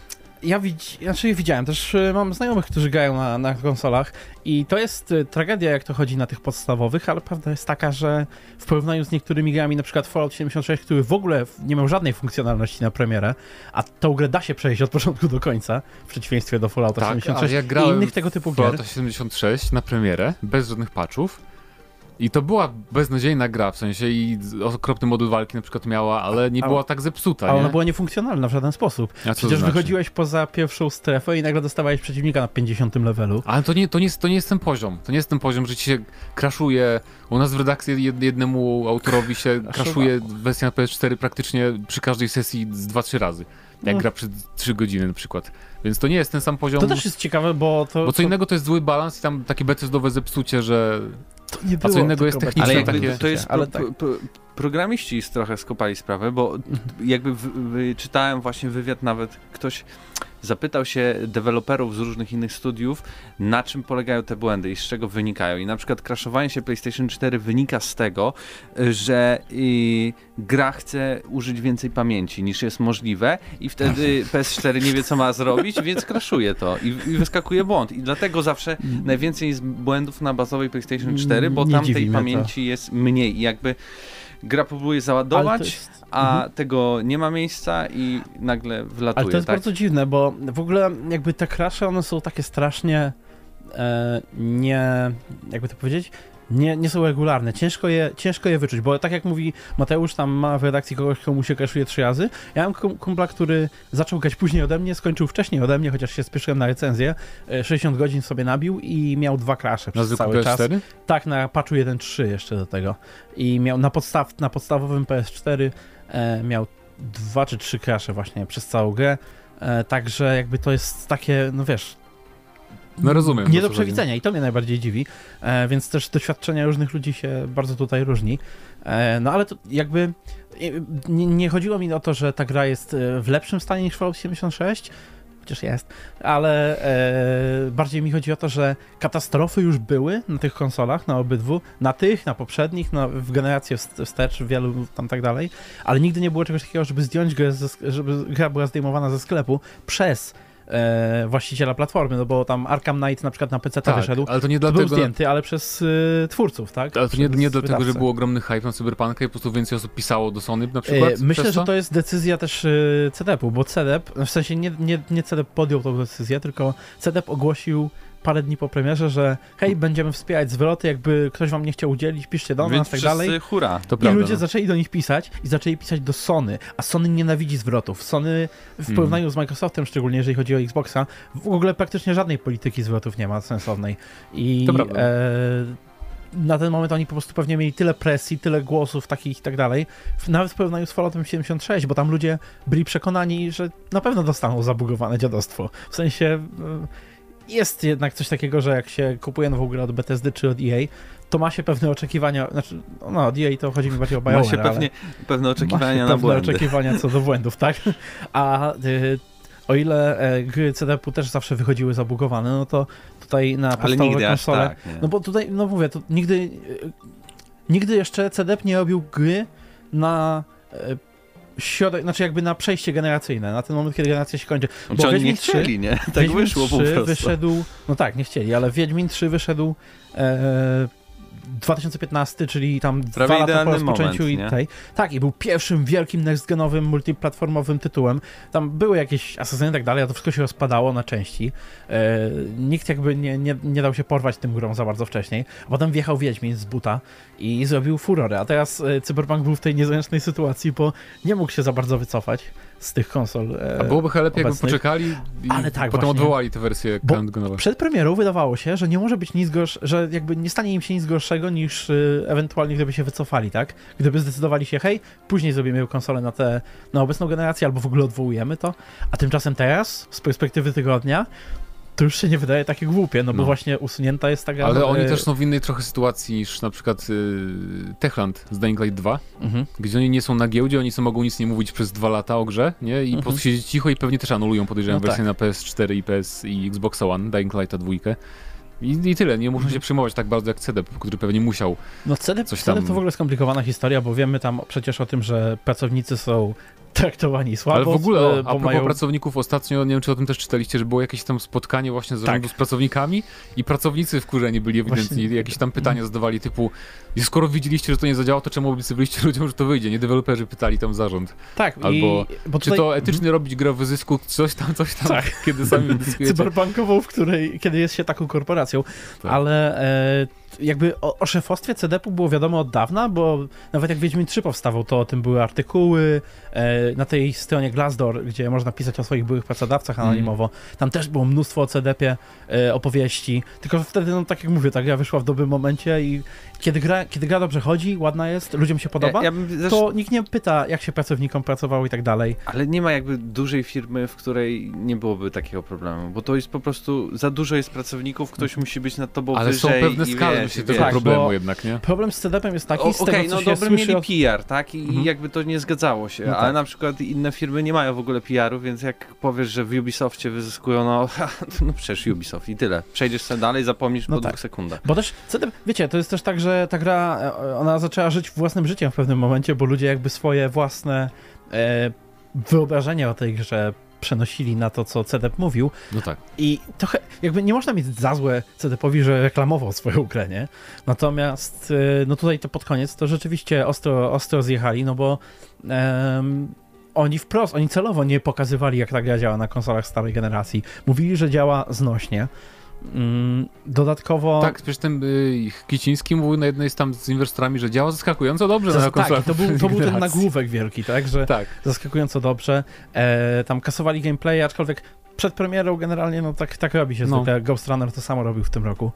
ja widz, znaczy widziałem, też e, mam znajomych, którzy grają na, na konsolach i to jest e, tragedia, jak to chodzi na tych podstawowych, ale prawda jest taka, że w porównaniu z niektórymi grami, na przykład Fallout 76, który w ogóle nie miał żadnej funkcjonalności na premierę, a tą grę da się przejść od początku do końca, w przeciwieństwie do Fallouta Tak, 76 a ja i innych tego typu gier. Fallouta 76 na premierę, bez żadnych patchów. I to była beznadziejna gra, w sensie i okropny model walki na przykład miała, ale nie A- była tak zepsuta, A nie? ona była niefunkcjonalna w żaden sposób. A Przecież znaczy? wychodziłeś poza pierwszą strefę i nagle dostawałeś przeciwnika na 50 levelu. Ale to nie, to, nie, jest- to nie jest ten poziom. To nie jest ten poziom, że ci się kraszuje. U nas w redakcji jed, jednemu autorowi się kraszuje wersja na PS4 praktycznie przy każdej sesji z 2-3 razy. Jak No. gra przez 3 godziny na przykład. Więc to nie jest ten sam poziom. To też jest ciekawe, bo to, Bo co to, innego to jest zły balans i tam takie becezdowe zepsucie, że to nie co było innego jest techniczne Ale jakby takie- to jest. ale tak. pro, pro, programiści trochę skopali sprawę, bo jakby w, w, czytałem właśnie wywiad, nawet ktoś zapytał się deweloperów z różnych innych studiów, na czym polegają te błędy i z czego wynikają. I na przykład crashowanie się PlayStation 4 wynika z tego, że y, gra chce użyć więcej pamięci niż jest możliwe i wtedy PS4 nie wie co ma zrobić, więc crashuje to i, i wyskakuje błąd. I dlatego zawsze najwięcej jest błędów na bazowej PlayStation 4, bo Nie tam tej mnie to. pamięci jest mniej i jakby gra próbuje załadować, jest, a Mhm. tego nie ma miejsca i nagle wlatuje, ale to jest tak? bardzo dziwne, bo w ogóle jakby te crashe, one są takie strasznie e, nie, jakby to powiedzieć, nie, nie są regularne. Ciężko je, ciężko je wyczuć, bo tak jak mówi Mateusz, tam ma w redakcji kogoś, komu się kaszuje trzy razy. Ja mam kum- kumpla, który zaczął grać później ode mnie, skończył wcześniej ode mnie, chociaż się spieszyłem na recenzję. E, 60 godzin sobie nabił i miał dwa krasze przez cały czas. PS4? Tak, na patchu 1.3 jeszcze do tego. I miał na, podstaw, na podstawowym PS4 e, miał dwa czy trzy krasze właśnie przez całą grę. E, także jakby to jest takie, no wiesz... No rozumiem, Nie do przewidzenia i to mnie najbardziej dziwi, e, więc też doświadczenia różnych ludzi się bardzo tutaj różni. E, no ale to jakby e, nie, nie chodziło mi o to, że ta gra jest e, w lepszym stanie niż Fallout 76, chociaż jest, ale e, bardziej mi chodzi o to, że katastrofy już były na tych konsolach, na obydwu, na tych, na poprzednich, na, w generację wst- wstecz, w wielu tam tak dalej, ale nigdy nie było czegoś takiego, żeby zdjąć grę, ze, żeby gra była zdejmowana ze sklepu przez e, właściciela platformy, no bo tam Arkham Knight na przykład na PC Tak, wyszedł, ale to nie to był dlatego... zdjęty, ale przez y, twórców, tak? Ale to nie, nie dlatego, że wydawcę. był ogromny hype na Cyberpunka i po prostu więcej osób pisało do Sony na E, przykład? Myślę, przez że to jest decyzja też y, CDP-u, bo CDP, w sensie nie, nie, nie CDP podjął tą decyzję, tylko CDP ogłosił parę dni po premierze, że hej, będziemy wspierać zwroty, jakby ktoś wam nie chciał udzielić, piszcie do Więc nas, tak wszyscy dalej. hura. To I prawda, ludzie no. zaczęli do nich pisać i zaczęli pisać do Sony, a Sony nienawidzi zwrotów. Sony w Mhm. porównaniu z Microsoftem, szczególnie jeżeli chodzi o Xboxa, w ogóle praktycznie żadnej polityki zwrotów nie ma sensownej. I To prawda. e, na ten moment oni po prostu pewnie mieli tyle presji, tyle głosów takich i tak dalej, nawet w porównaniu z Falloutem 76, bo tam ludzie byli przekonani, że na pewno dostaną zabugowane dziadostwo. W sensie e, jest jednak coś takiego, że jak się kupuje nową grę od Bethesdy czy od EA, to ma się pewne oczekiwania, znaczy, no od EA to chodzi mi bardziej o Ma BioWare, się ale pewnie pewne ma się oczekiwania na pewne błędy. oczekiwania co do błędów, tak? A y, o ile e, gry CDP też zawsze wychodziły zabugowane, no to tutaj na Ale podstawowe konsole tak. No bo tutaj, no mówię, to nigdy, y, nigdy jeszcze CDP nie robił gry na y, środek, znaczy jakby na przejście generacyjne, na ten moment, kiedy generacja się kończy. Znaczy oni nie Wiedźmin 3 chcieli, nie? Tak Wiedźmin wyszło po 3 prostu. wyszedł, no tak, nie chcieli, ale Wiedźmin 3 wyszedł e, 2015, czyli tam Prawie dwa lata po rozpoczęciu moment, i tej. Tak, i był pierwszym wielkim next-genowym, multiplatformowym tytułem. Tam były jakieś asesyny i tak dalej, a to wszystko się rozpadało na części. E, nikt jakby nie, nie, nie dał się porwać tym grą za bardzo wcześniej. A potem wjechał Wiedźmin z buta i zrobił furorę. A teraz e, Cyberpunk był w tej niezręcznej sytuacji, bo nie mógł się za bardzo wycofać z tych konsol. E, A byłoby chyba lepiej, jakby obecnych. poczekali i Ale tak, potem właśnie. odwołali tę wersję Bo. Przed premierą wydawało się, że nie może być nic gorsze, że jakby nie stanie im się nic gorszego niż y, ewentualnie gdyby się wycofali, tak? Gdyby zdecydowali się, hej, później zrobimy konsolę na tę, na obecną generację, albo w ogóle odwołujemy to, a tymczasem teraz, z perspektywy tygodnia, to już się nie wydaje takie głupie, no bo No. właśnie usunięta jest taka... Ale oni też są w innej trochę sytuacji niż na przykład y, Techland z Dying Light 2, Mhm. gdzie oni nie są na giełdzie, oni sobie mogą nic nie mówić przez dwa lata o grze, nie? I po Mhm. prostu siedzieć cicho i pewnie też anulują, podejrzewam, No wersję na PS4 i PS i Xbox One, Dying Lighta dwójkę. I, I tyle, nie muszą się przejmować tak bardzo jak CDP, który pewnie musiał. No CDP, Coś tam- to w ogóle skomplikowana historia, bo wiemy tam przecież o tym, że pracownicy są traktowani słabo, Ale w ogóle, e, a bo propos mają... pracowników, ostatnio, nie wiem czy o tym też czytaliście, że było jakieś tam spotkanie właśnie z Tak. z pracownikami i pracownicy wkurzeni byli ewidentnie. Właśnie- Jakieś tam pytania zadawali typu, skoro widzieliście, że to nie zadziała, to czemu obiecywaliście ludziom, że to wyjdzie? Nie deweloperzy pytali tam zarząd. Tak, Albo i... Bo Czy tutaj... to etycznie robić grę w zysku, coś tam, coś tam, Tak. kiedy sami dyskujecie. cyberbankową, w której, kiedy jest się taką korporacją, Tak. ale e, jakby o, o szefostwie CDP-u było wiadomo od dawna, bo nawet jak Wiedźmin 3 powstawał, to o tym były artykuły e, na tej stronie Glassdoor, gdzie można pisać o swoich byłych pracodawcach Mhm. anonimowo. Tam też było mnóstwo o CDP-ie e, opowieści, tylko że wtedy, no tak jak mówię, ta gra wyszła w dobrym momencie i kiedy gra, kiedy gra dobrze chodzi, ładna jest, ludziom się podoba, Ja, ja bym zresztą, to nikt nie pyta, jak się pracownikom pracowało i tak dalej. Ale nie ma jakby dużej firmy, w której nie byłoby takiego problemu, bo to jest po prostu, za dużo jest pracowników, ktoś musi być nad tobą Ale są wyżej pewne i skały, wiesz, i tego wiesz. Tak, problemu bo- jednak, nie? Problem z CDP-em jest taki, O, tego co no się dobry słyszy mieli o... PR, tak? I Mhm. jakby to nie zgadzało się, No ale tak. na przykład inne firmy nie mają w ogóle PR-u, więc jak powiesz, że w Ubisoftie wyzyskują, no, no przecież Ubisoft i tyle. Przejdziesz sobie dalej, zapomnisz No po tak. dwóch sekundach. Bo też, CDP, wiecie, to jest też tak, że ta gra, e, ona zaczęła żyć własnym życiem w pewnym momencie, bo ludzie jakby swoje własne e, wyobrażenia o tej grze przenosili na to, co CDP mówił No tak. i trochę jakby nie można mieć za złe CDP-owi, że reklamował swoją grę, nie? Natomiast e, no tutaj to pod koniec to rzeczywiście ostro, ostro zjechali, no bo em, oni wprost, oni celowo nie pokazywali, jak ta gra działa na konsolach starej generacji. Mówili, że działa znośnie. Mm, dodatkowo... Tak, przecież ten y, Kiciński mówił na jednej z tam z inwestorami, że działa zaskakująco dobrze na tak, to był, to był ten nagłówek wielki, tak, że Tak. zaskakująco dobrze. E, tam kasowali gameplay, aczkolwiek przed premierą generalnie, no tak, tak robi się No. zwykle. Ghost Runner to samo robił w tym roku.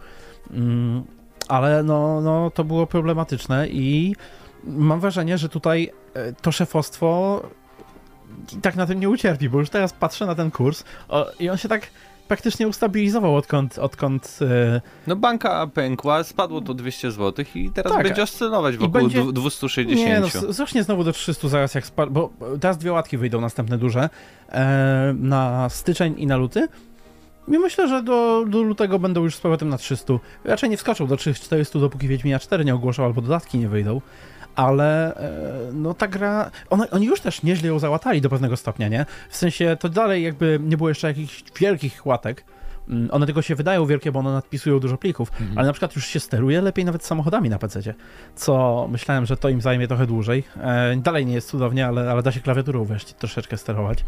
Mm, ale no, no, to było problematyczne i mam wrażenie, że tutaj e, to szefostwo tak na tym nie ucierpi, bo już teraz patrzę na ten kurs o, i on się tak praktycznie ustabilizował, odkąd, odkąd e, No banka pękła, spadło to 200 zł i teraz Tak, będzie oscylować wokół będzie- dwu- 260. Nie, no, z- wzrośnie znowu do 300 zaraz jak spadł, bo teraz dwie łatki wyjdą następne duże e, na styczeń i na luty. I myślę, że do, do lutego będą już z powrotem na 300. Raczej nie wskoczą do 300-400, dopóki Wiedźmina 4 nie ogłoszą albo dodatki nie wyjdą. Ale e, no ta gra, one, oni już też nieźle ją załatali do pewnego stopnia, nie? W sensie to dalej jakby nie było jeszcze jakichś wielkich łatek. Mm, One tylko się wydają wielkie, bo one nadpisują dużo plików, Mhm. ale na przykład już się steruje lepiej nawet samochodami na PC, co myślałem, że to im zajmie trochę dłużej. E, dalej nie jest cudownie, ale, ale da się klawiaturą wreszcie troszeczkę sterować.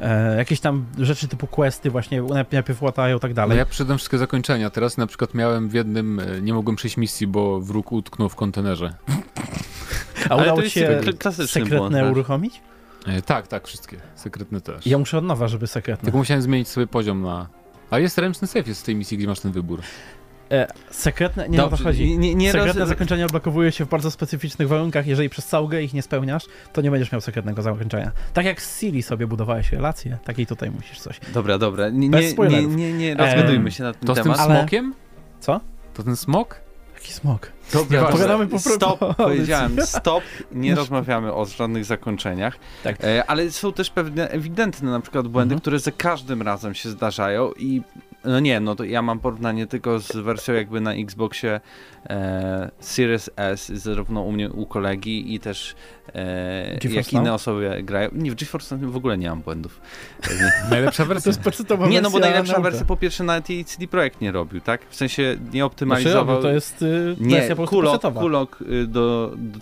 E, jakieś tam rzeczy typu questy właśnie najpierw- łatają tak Ale dalej. ja przyszedłem wszystkie zakończenia. Teraz na przykład miałem w jednym, e, nie mogłem przejść misji, bo wróg utknął w kontenerze. A Ale udało to ci jest się sekretne błąd, wiesz. uruchomić? E, tak, tak, wszystkie. Sekretne też. Ja muszę od nowa, żeby sekretne. Tylko musiałem zmienić sobie poziom na... A jest ręczny safe jest w tej misji, gdzie masz ten wybór. E, sekretne, nie o to Dobrze, chodzi. nie, nie, Sekretne roz... zakończenia odblokowuje się w bardzo specyficznych warunkach. Jeżeli przez całą grę ich nie spełniasz, to nie będziesz miał sekretnego zakończenia. Tak jak z Siri sobie budowałeś relację, takiej tutaj musisz coś. Dobra, dobra, nie, Bez nie, nie, nie, nie rozgadujmy się na ten To z tym temat. Ale- smokiem? Co? To ten smok? Jaki smok. Dobra. Pogadamy po Stop, prostu. powiedziałem, stop, nie rozmawiamy o żadnych zakończeniach. Tak. E, ale są też pewne ewidentne na przykład błędy, Mhm. które za każdym razem się zdarzają i no nie, no to ja mam porównanie tylko z wersją jakby na Xboxie e, Series S, zarówno u mnie, u kolegi i też e, jak Now? inne osoby grają. Nie, w GeForce w ogóle nie mam błędów. Najlepsza To wersja. jest podstawowa nie, no bo najlepsza nauka. wersja po pierwsze nawet jej CD Projekt nie robił, tak? W sensie nie Znaczy, optymalizował. robił, to jest y, Nie, wersja po prostu kulok, kulok y, do, do...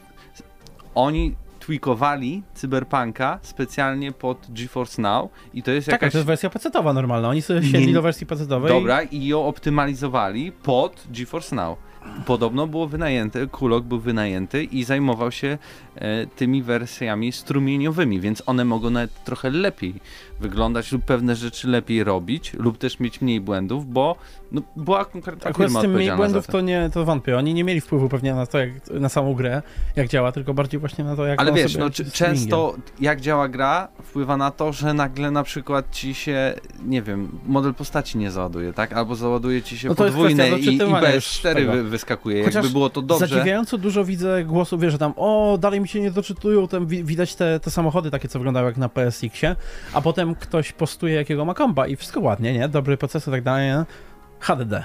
Oni tweakowali Cyberpunka specjalnie pod GeForce Now i to jest Tak, jakaś... to jest wersja pecetowa normalna. Oni sobie Nie- siedli do wersji pecetowej. Dobra, i ją optymalizowali pod GeForce Now. Podobno było wynajęte, Kulok był wynajęty i zajmował się tymi wersjami strumieniowymi, więc one mogą nawet trochę lepiej wyglądać lub pewne rzeczy lepiej robić, lub też mieć mniej błędów, bo no, była konkretna Akurat z tym mniej błędów to nie, to wątpię. Oni nie mieli wpływu pewnie na to, jak, na samą grę, jak działa, tylko bardziej właśnie na to, jak Ale wiesz, no, często jak działa gra wpływa na to, że nagle na przykład ci się, nie wiem, model postaci nie załaduje, tak? Albo załaduje ci się No to jest podwójne i, i doczytywania już BS4 tego. wy, wyskakuje. Chociaż Jakby było to dobrze. Zadziwiająco dużo widzę głosów, wiesz, że tam o, dalej mi się nie doczytują, tam wi- widać te, te samochody takie, co wyglądały jak na PSX-ie, a potem ktoś postuje jakiego ma komba i wszystko ładnie, nie? Dobry procesor i tak dalej, nie? HDD.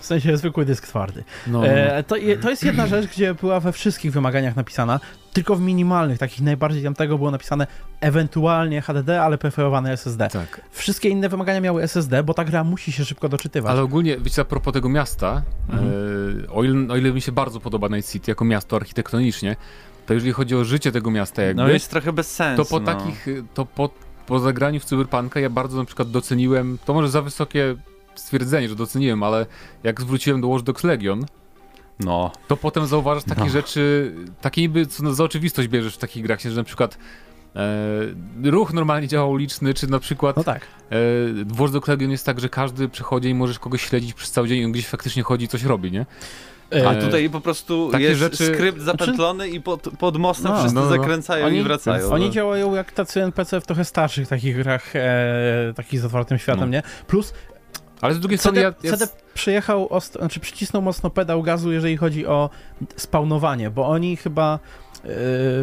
W sensie zwykły dysk twardy. No, no. E, to, to jest jedna rzecz, gdzie była we wszystkich wymaganiach napisana, tylko w minimalnych, takich najbardziej tam tego było napisane ewentualnie HDD, ale preferowane SSD. Tak. Wszystkie inne wymagania miały SSD, bo ta gra musi się szybko doczytywać. Ale ogólnie, wiecie, a propos tego miasta, Mhm. e, o, ile, o ile mi się bardzo podoba Night City jako miasto architektonicznie, to jeżeli chodzi o życie tego miasta jakby, No jest trochę bez sensu. to po no. takich, to po, po zagraniu w Cyberpunka ja bardzo na przykład doceniłem, to może za wysokie stwierdzenie, że doceniłem, ale jak zwróciłem do Watch Dogs Legion, No. to potem zauważasz takie No. rzeczy, takie niby co za oczywistość bierzesz w takich grach, że na przykład e, ruch normalnie działa uliczny, czy na przykład No tak. e, w Watch Dogs Legion jest tak, że każdy przechodzi i możesz kogoś śledzić przez cały dzień i on gdzieś faktycznie chodzi i coś robi, nie? E, A tutaj po prostu takie jest rzeczy- skrypt zapętlony i pod, pod mostem No, wszyscy no, no. zakręcają Oni- i wracają. Oni no. działają jak tacy NPC w trochę starszych takich grach, e, takich z otwartym światem, No. nie? Plus Ale z drugiej strony CD, ja, ja CD przyjechał, ostro, znaczy przycisnął mocno pedał gazu, jeżeli chodzi o spawnowanie, bo oni chyba e,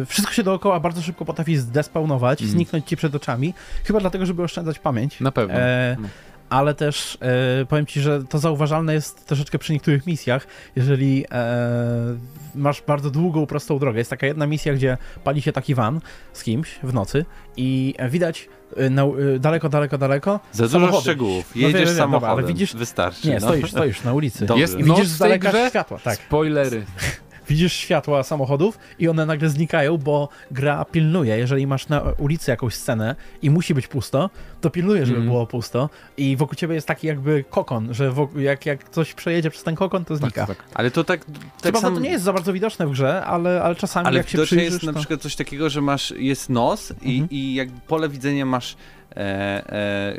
wszystko się dookoła bardzo szybko potrafi zdespawnować, Mhm. zniknąć ci przed oczami, chyba dlatego, żeby oszczędzać pamięć. na pewno. E, No. Ale też e, powiem ci, że to zauważalne jest troszeczkę przy niektórych misjach, jeżeli e, masz bardzo długą, prostą drogę. Jest taka jedna misja, gdzie pali się taki van z kimś w nocy i e, widać e, na, e, daleko, daleko, daleko Za dużo samochody. szczegółów. No wiem, Jedziesz dobra, samochodem. ale widzisz- Wystarczy. Nie, no. stoisz, stoisz na ulicy. Dobrze. Jest I widzisz z daleka światła, tak. Spoilery. Widzisz światła samochodów i one nagle znikają, bo gra pilnuje. Jeżeli masz na ulicy jakąś scenę i musi być pusto, to pilnuje, żeby Mhm. było pusto i wokół ciebie jest taki jakby kokon, że wokół, jak, jak coś przejedzie przez ten kokon, to znika. Tak, tak. Ale to tak, tak prawda samo... to nie jest za bardzo widoczne w grze, ale, ale czasami Ale jak się przyjrzysz, jest na to... przykład coś takiego, że masz, jest nos i, Mhm. i jak pole widzenia masz e, e,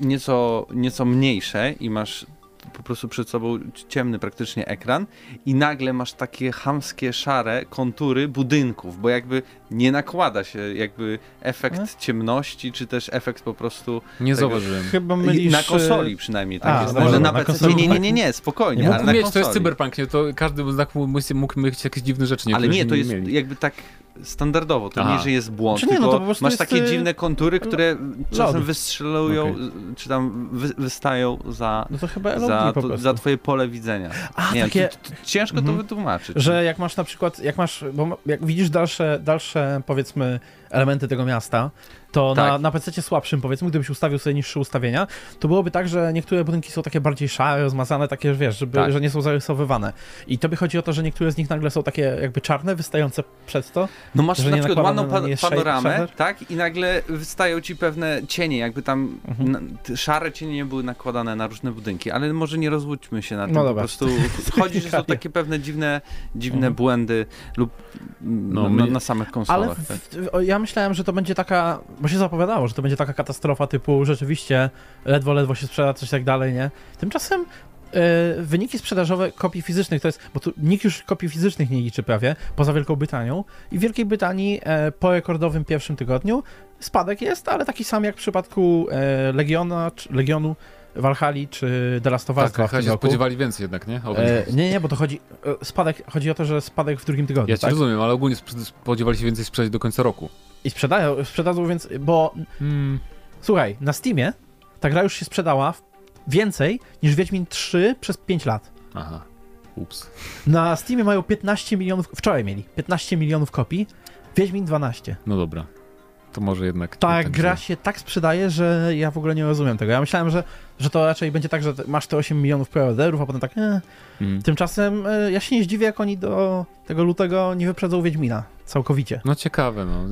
nieco, nieco mniejsze i masz po prostu przed sobą ciemny praktycznie ekran i nagle masz takie chamskie, szare kontury budynków, bo jakby nie nakłada się jakby efekt E? ciemności, czy też efekt po prostu Nie Tego- zauważyłem. Chyba mylisz... na konsoli przynajmniej tak A, jest. dobra, na na PC. konsoli- Nie, nie, nie, nie, spokojnie, Nie ale mieć, to jest cyberpunk, nie? To każdy znak mógł, mógł mieć jakieś dziwne rzeczy. Ale niektórzy nie, to jest mieli. jakby tak standardowo, to Aha. nie, że jest błąd, Czy nie, no tylko to po prostu masz jest, takie y, dziwne kontury, które czasem lody. wystrzelują, Okej. czy tam wy, wystają za, No to chyba za, to, za twoje pole widzenia. A, nie takie... to, to ciężko to Mhm. wytłumaczyć. Że jak masz na przykład, jak masz, bo jak widzisz dalsze, dalsze powiedzmy elementy tego miasta, to na, Tak. na PC słabszym powiedzmy, gdybyś ustawił sobie niższe ustawienia, to byłoby tak, że niektóre budynki są takie bardziej szare, zmazane, takie, że wiesz, żeby, Tak. że nie są zarysowywane. I tobie chodzi o to, że niektóre z nich nagle są takie jakby czarne, wystające przez to. No masz na przykład ładną na pa panoramę, shader? tak? I nagle wystają ci pewne cienie, jakby tam Mhm. na, szare cienie nie były nakładane na różne budynki, ale może nie rozłudźmy się na tym. No po dobra. prostu chodzi, że są takie pewne dziwne, dziwne Mhm. błędy lub No, no, na, na samych Ale konsolach. w, tak. w, o, myślałem, że to będzie taka, bo się zapowiadało, że to będzie taka katastrofa typu rzeczywiście ledwo, ledwo się sprzeda coś tak dalej, nie? Tymczasem e, wyniki sprzedażowe kopii fizycznych to jest, bo tu nikt już kopii fizycznych nie liczy prawie, poza Wielką Brytanią i w Wielkiej Brytanii e, po rekordowym pierwszym tygodniu spadek jest, ale taki sam jak w przypadku e, Legiona, Legionu, Valhalla czy The Last of Us Tak, 2 w chyba tym się roku. spodziewali więcej jednak, nie? E, nie, nie, bo to chodzi, e, spadek, chodzi o to, że spadek w drugim tygodniu, ja tak? rozumiem, ale ogólnie sp- spodziewali się więcej sprzedać do końca roku. I sprzedają, sprzedadzą więc, bo Hmm. Słuchaj, na Steamie ta gra już się sprzedała więcej niż Wiedźmin 3 przez 5 lat. Aha. Ups. Na Steamie mają 15 milionów, wczoraj mieli 15 milionów kopii, Wiedźmin 12. No dobra. To może jednak... Ta tak gra się tak sprzedaje, że ja w ogóle nie rozumiem tego. Ja myślałem, że, że to raczej będzie tak, że masz te 8 milionów preorderów, a potem tak, e. Mm. Tymczasem e, ja się nie zdziwię, jak oni do tego lutego nie wyprzedzą Wiedźmina całkowicie. No ciekawe, no.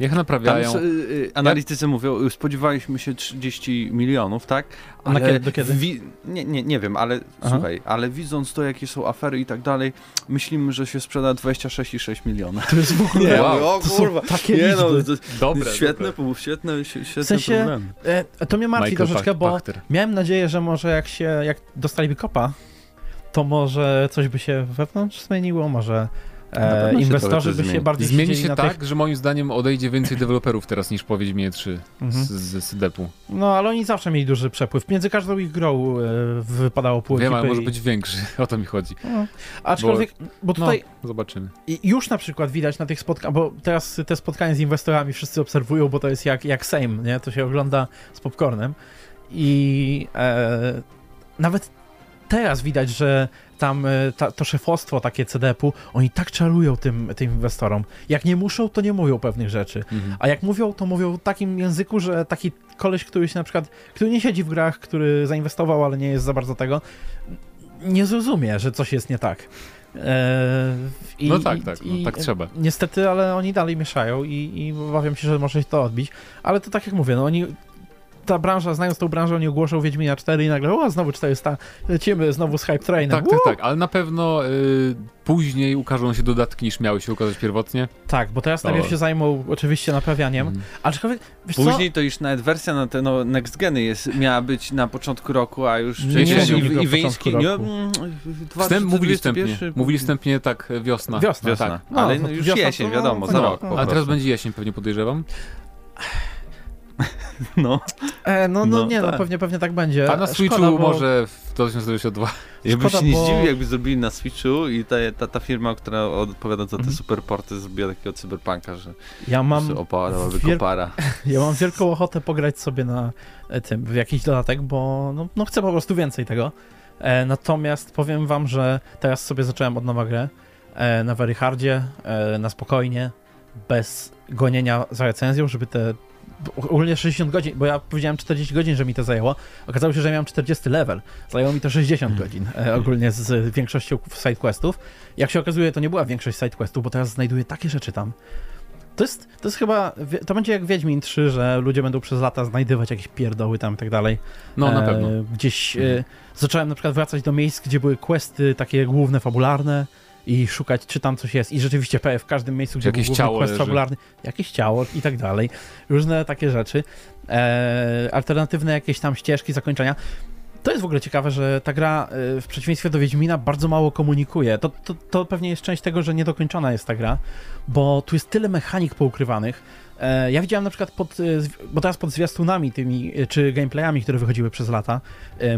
Niech Tam naprawiają. s- y, y, analitycy mówią, y, spodziewaliśmy się 30 milionów, tak? A na kiedy- do kiedy? Wi- nie, nie, nie wiem, ale Aha. słuchaj, ale widząc to, jakie są afery i tak dalej, myślimy, że się sprzeda 26,6 miliona. To jest w ogóle... Nie, Wow. o To są kurwa, takie nie no, to, Dobre, świetne, dobre. pół- świetne, świetne W sensie- problemy. E, to mnie martwi Michael troszeczkę, bo Pachter. Miałem nadzieję, że może jak się, jak dostaliby kopa, to może coś by się wewnątrz zmieniło, może e, się inwestorzy by się zmieni. bardziej Zmieni się na tak, tych... że moim zdaniem odejdzie więcej deweloperów teraz niż po Wiedźminie 3 Mhm. z, z Sydepu. No, ale oni zawsze mieli duży przepływ. Między każdą ich grą e, wypadało pół Wiem, ale może i- być większy. O to mi chodzi. No. Aczkolwiek, bo, No, tutaj zobaczymy. i już na przykład widać na tych spotkaniach, bo teraz te spotkania z inwestorami wszyscy obserwują, bo to jest jak, jak Sejm, nie? To się ogląda z popcornem i e, nawet teraz widać, że tam e, ta, to szefostwo takie CDP-u, oni tak czarują tym, tym inwestorom. Jak nie muszą, to nie mówią pewnych rzeczy. Mhm. A jak mówią, to mówią w takim języku, że taki koleś, który się na przykład, który nie siedzi w grach, który zainwestował, ale nie jest za bardzo tego, nie zrozumie, że coś jest nie tak. Eee, i- No tak, i- tak, no, i- tak trzeba. Niestety, ale oni dalej mieszają i, i obawiam się, że może się to odbić. Ale to tak jak mówię, no oni ta branża, znając tą branżę, oni ogłoszą Wiedźmina 4 i nagle, o, znowu 400, lecimy znowu z Hype Trainem. Tak, tak, tak, ale na pewno y, później ukażą się dodatki niż miały się ukazać pierwotnie. tak, bo teraz To- najpierw się zajmą oczywiście naprawianiem, Mhm. aczkolwiek, wiesz co? Później to już nawet wersja na te no, next geny jest, miała być na początku roku, a już Nie wcześniej mówili go i, i w początku wyński, nie, roku. mm, Wstęp, mówili wstępnie, 2021, mówili wstępnie tak, wiosna. Wiosna. Wiosna, Tak. No, ale no, no, już wiosna jesień, wiadomo, to za no, rok no. A teraz będzie jesień, pewnie podejrzewam. No, E, no, no, No, nie, no tak. pewnie, pewnie tak będzie. A na Szkoda, Switchu bo- może w 2022. ja bym Szkoda, się nie bo- zdziwił, jakby zrobili na Switchu i ta, ta, ta firma, która odpowiada za te Mhm. superporty, zrobiła takiego cyberpunka, że Ja mam, mam opadałaby wiel- kopara. ja mam wielką ochotę pograć sobie na e, tym, w jakiś dodatek, bo no, no chcę po prostu więcej tego. E, natomiast powiem wam, że teraz sobie zacząłem od nowa grę e, na very hardzie, e, na spokojnie, bez gonienia za recenzją, żeby te ogólnie 60 godzin, bo ja powiedziałem 40 godzin, że mi to zajęło. Okazało się, że miałem 40 level. Zajęło mi to 60 Hmm. godzin e, ogólnie z, większością sidequestów. Jak się okazuje, to nie była większość sidequestów, bo teraz znajduję takie rzeczy tam. To jest, to jest chyba, to będzie jak Wiedźmin 3, że ludzie będą przez lata znajdywać jakieś pierdoły tam i tak dalej. No, na E, pewno. Gdzieś e, Mhm. zacząłem na przykład wracać do miejsc, gdzie były questy takie główne, fabularne i szukać, czy tam coś jest. I rzeczywiście w każdym miejscu, gdzie jakieś był ciało quest fabularny, jakieś ciało i tak dalej. Różne takie rzeczy. E, alternatywne jakieś tam ścieżki, zakończenia. To jest w ogóle ciekawe, że ta gra e, w przeciwieństwie do Wiedźmina bardzo mało komunikuje. To, to, to pewnie jest część tego, że niedokończona jest ta gra, bo tu jest tyle mechanik poukrywanych. E, Ja widziałem na przykład pod, e, bo teraz pod zwiastunami tymi, e, czy gameplayami, które wychodziły przez lata,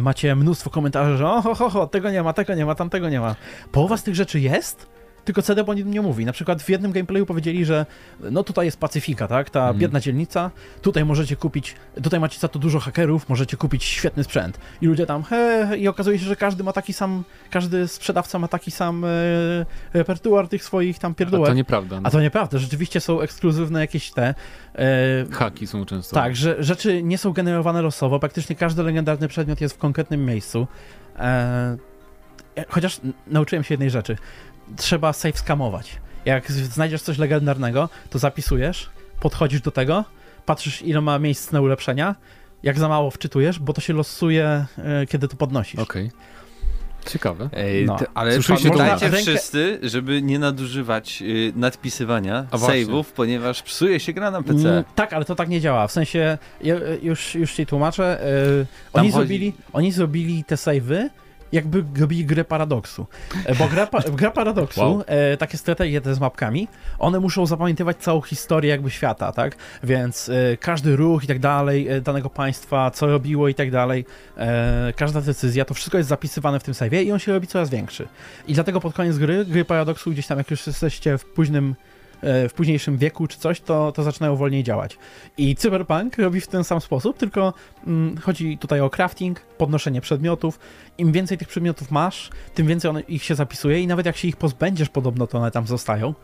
macie mnóstwo komentarzy, że oho, ho, ho, tego nie ma, tego nie ma, tamtego nie ma. Połowa z tych rzeczy jest, tylko CD o nim nie mówi. Na przykład w jednym gameplayu powiedzieli, że no tutaj jest Pacyfika, tak, ta Mhm. biedna dzielnica, tutaj możecie kupić, tutaj macie za to dużo hakerów, możecie kupić świetny sprzęt. I ludzie tam, he, i okazuje się, że każdy ma taki sam, każdy sprzedawca ma taki sam e, repertuar tych swoich tam A pierdółek. to nieprawda. A to nieprawda, rzeczywiście są ekskluzywne jakieś te. E, Haki są często. tak, że rzeczy nie są generowane losowo, praktycznie każdy legendarny przedmiot jest w konkretnym miejscu. E, chociaż nauczyłem się jednej rzeczy. Trzeba save skamować. Jak znajdziesz coś legendarnego, to zapisujesz, podchodzisz do tego, patrzysz ile ma miejsc na ulepszenia, jak za mało wczytujesz, bo to się losuje, e, kiedy to podnosisz. Okej. Ciekawe. Ej, No. te, ale Słyszeliście to? pamiętajcie Rękę- wszyscy, żeby nie nadużywać y, nadpisywania A save'ów, ponieważ psuje się gra na PC. Mm, tak, ale to tak nie działa. W sensie, ja, już, już ci tłumaczę. Tam oni, chodzi- zrobili, oni zrobili te save'y, jakby robili grę paradoksu. E, Bo gra, gra paradoksu, Wow. e, takie strategie te z mapkami, one muszą zapamiętywać całą historię jakby świata, tak? Więc e, każdy ruch i tak dalej danego państwa, co robiło i tak dalej, każda decyzja, to wszystko jest zapisywane w tym save'ie i on się robi coraz większy. I dlatego pod koniec gry, gry paradoksu, gdzieś tam jak już jesteście w późnym w późniejszym wieku czy coś, to, to zaczynają wolniej działać. I Cyberpunk robi w ten sam sposób, tylko mm, chodzi tutaj o crafting, podnoszenie przedmiotów. Im więcej tych przedmiotów masz, tym więcej one, ich się zapisuje i nawet jak się ich pozbędziesz podobno, to one tam zostają.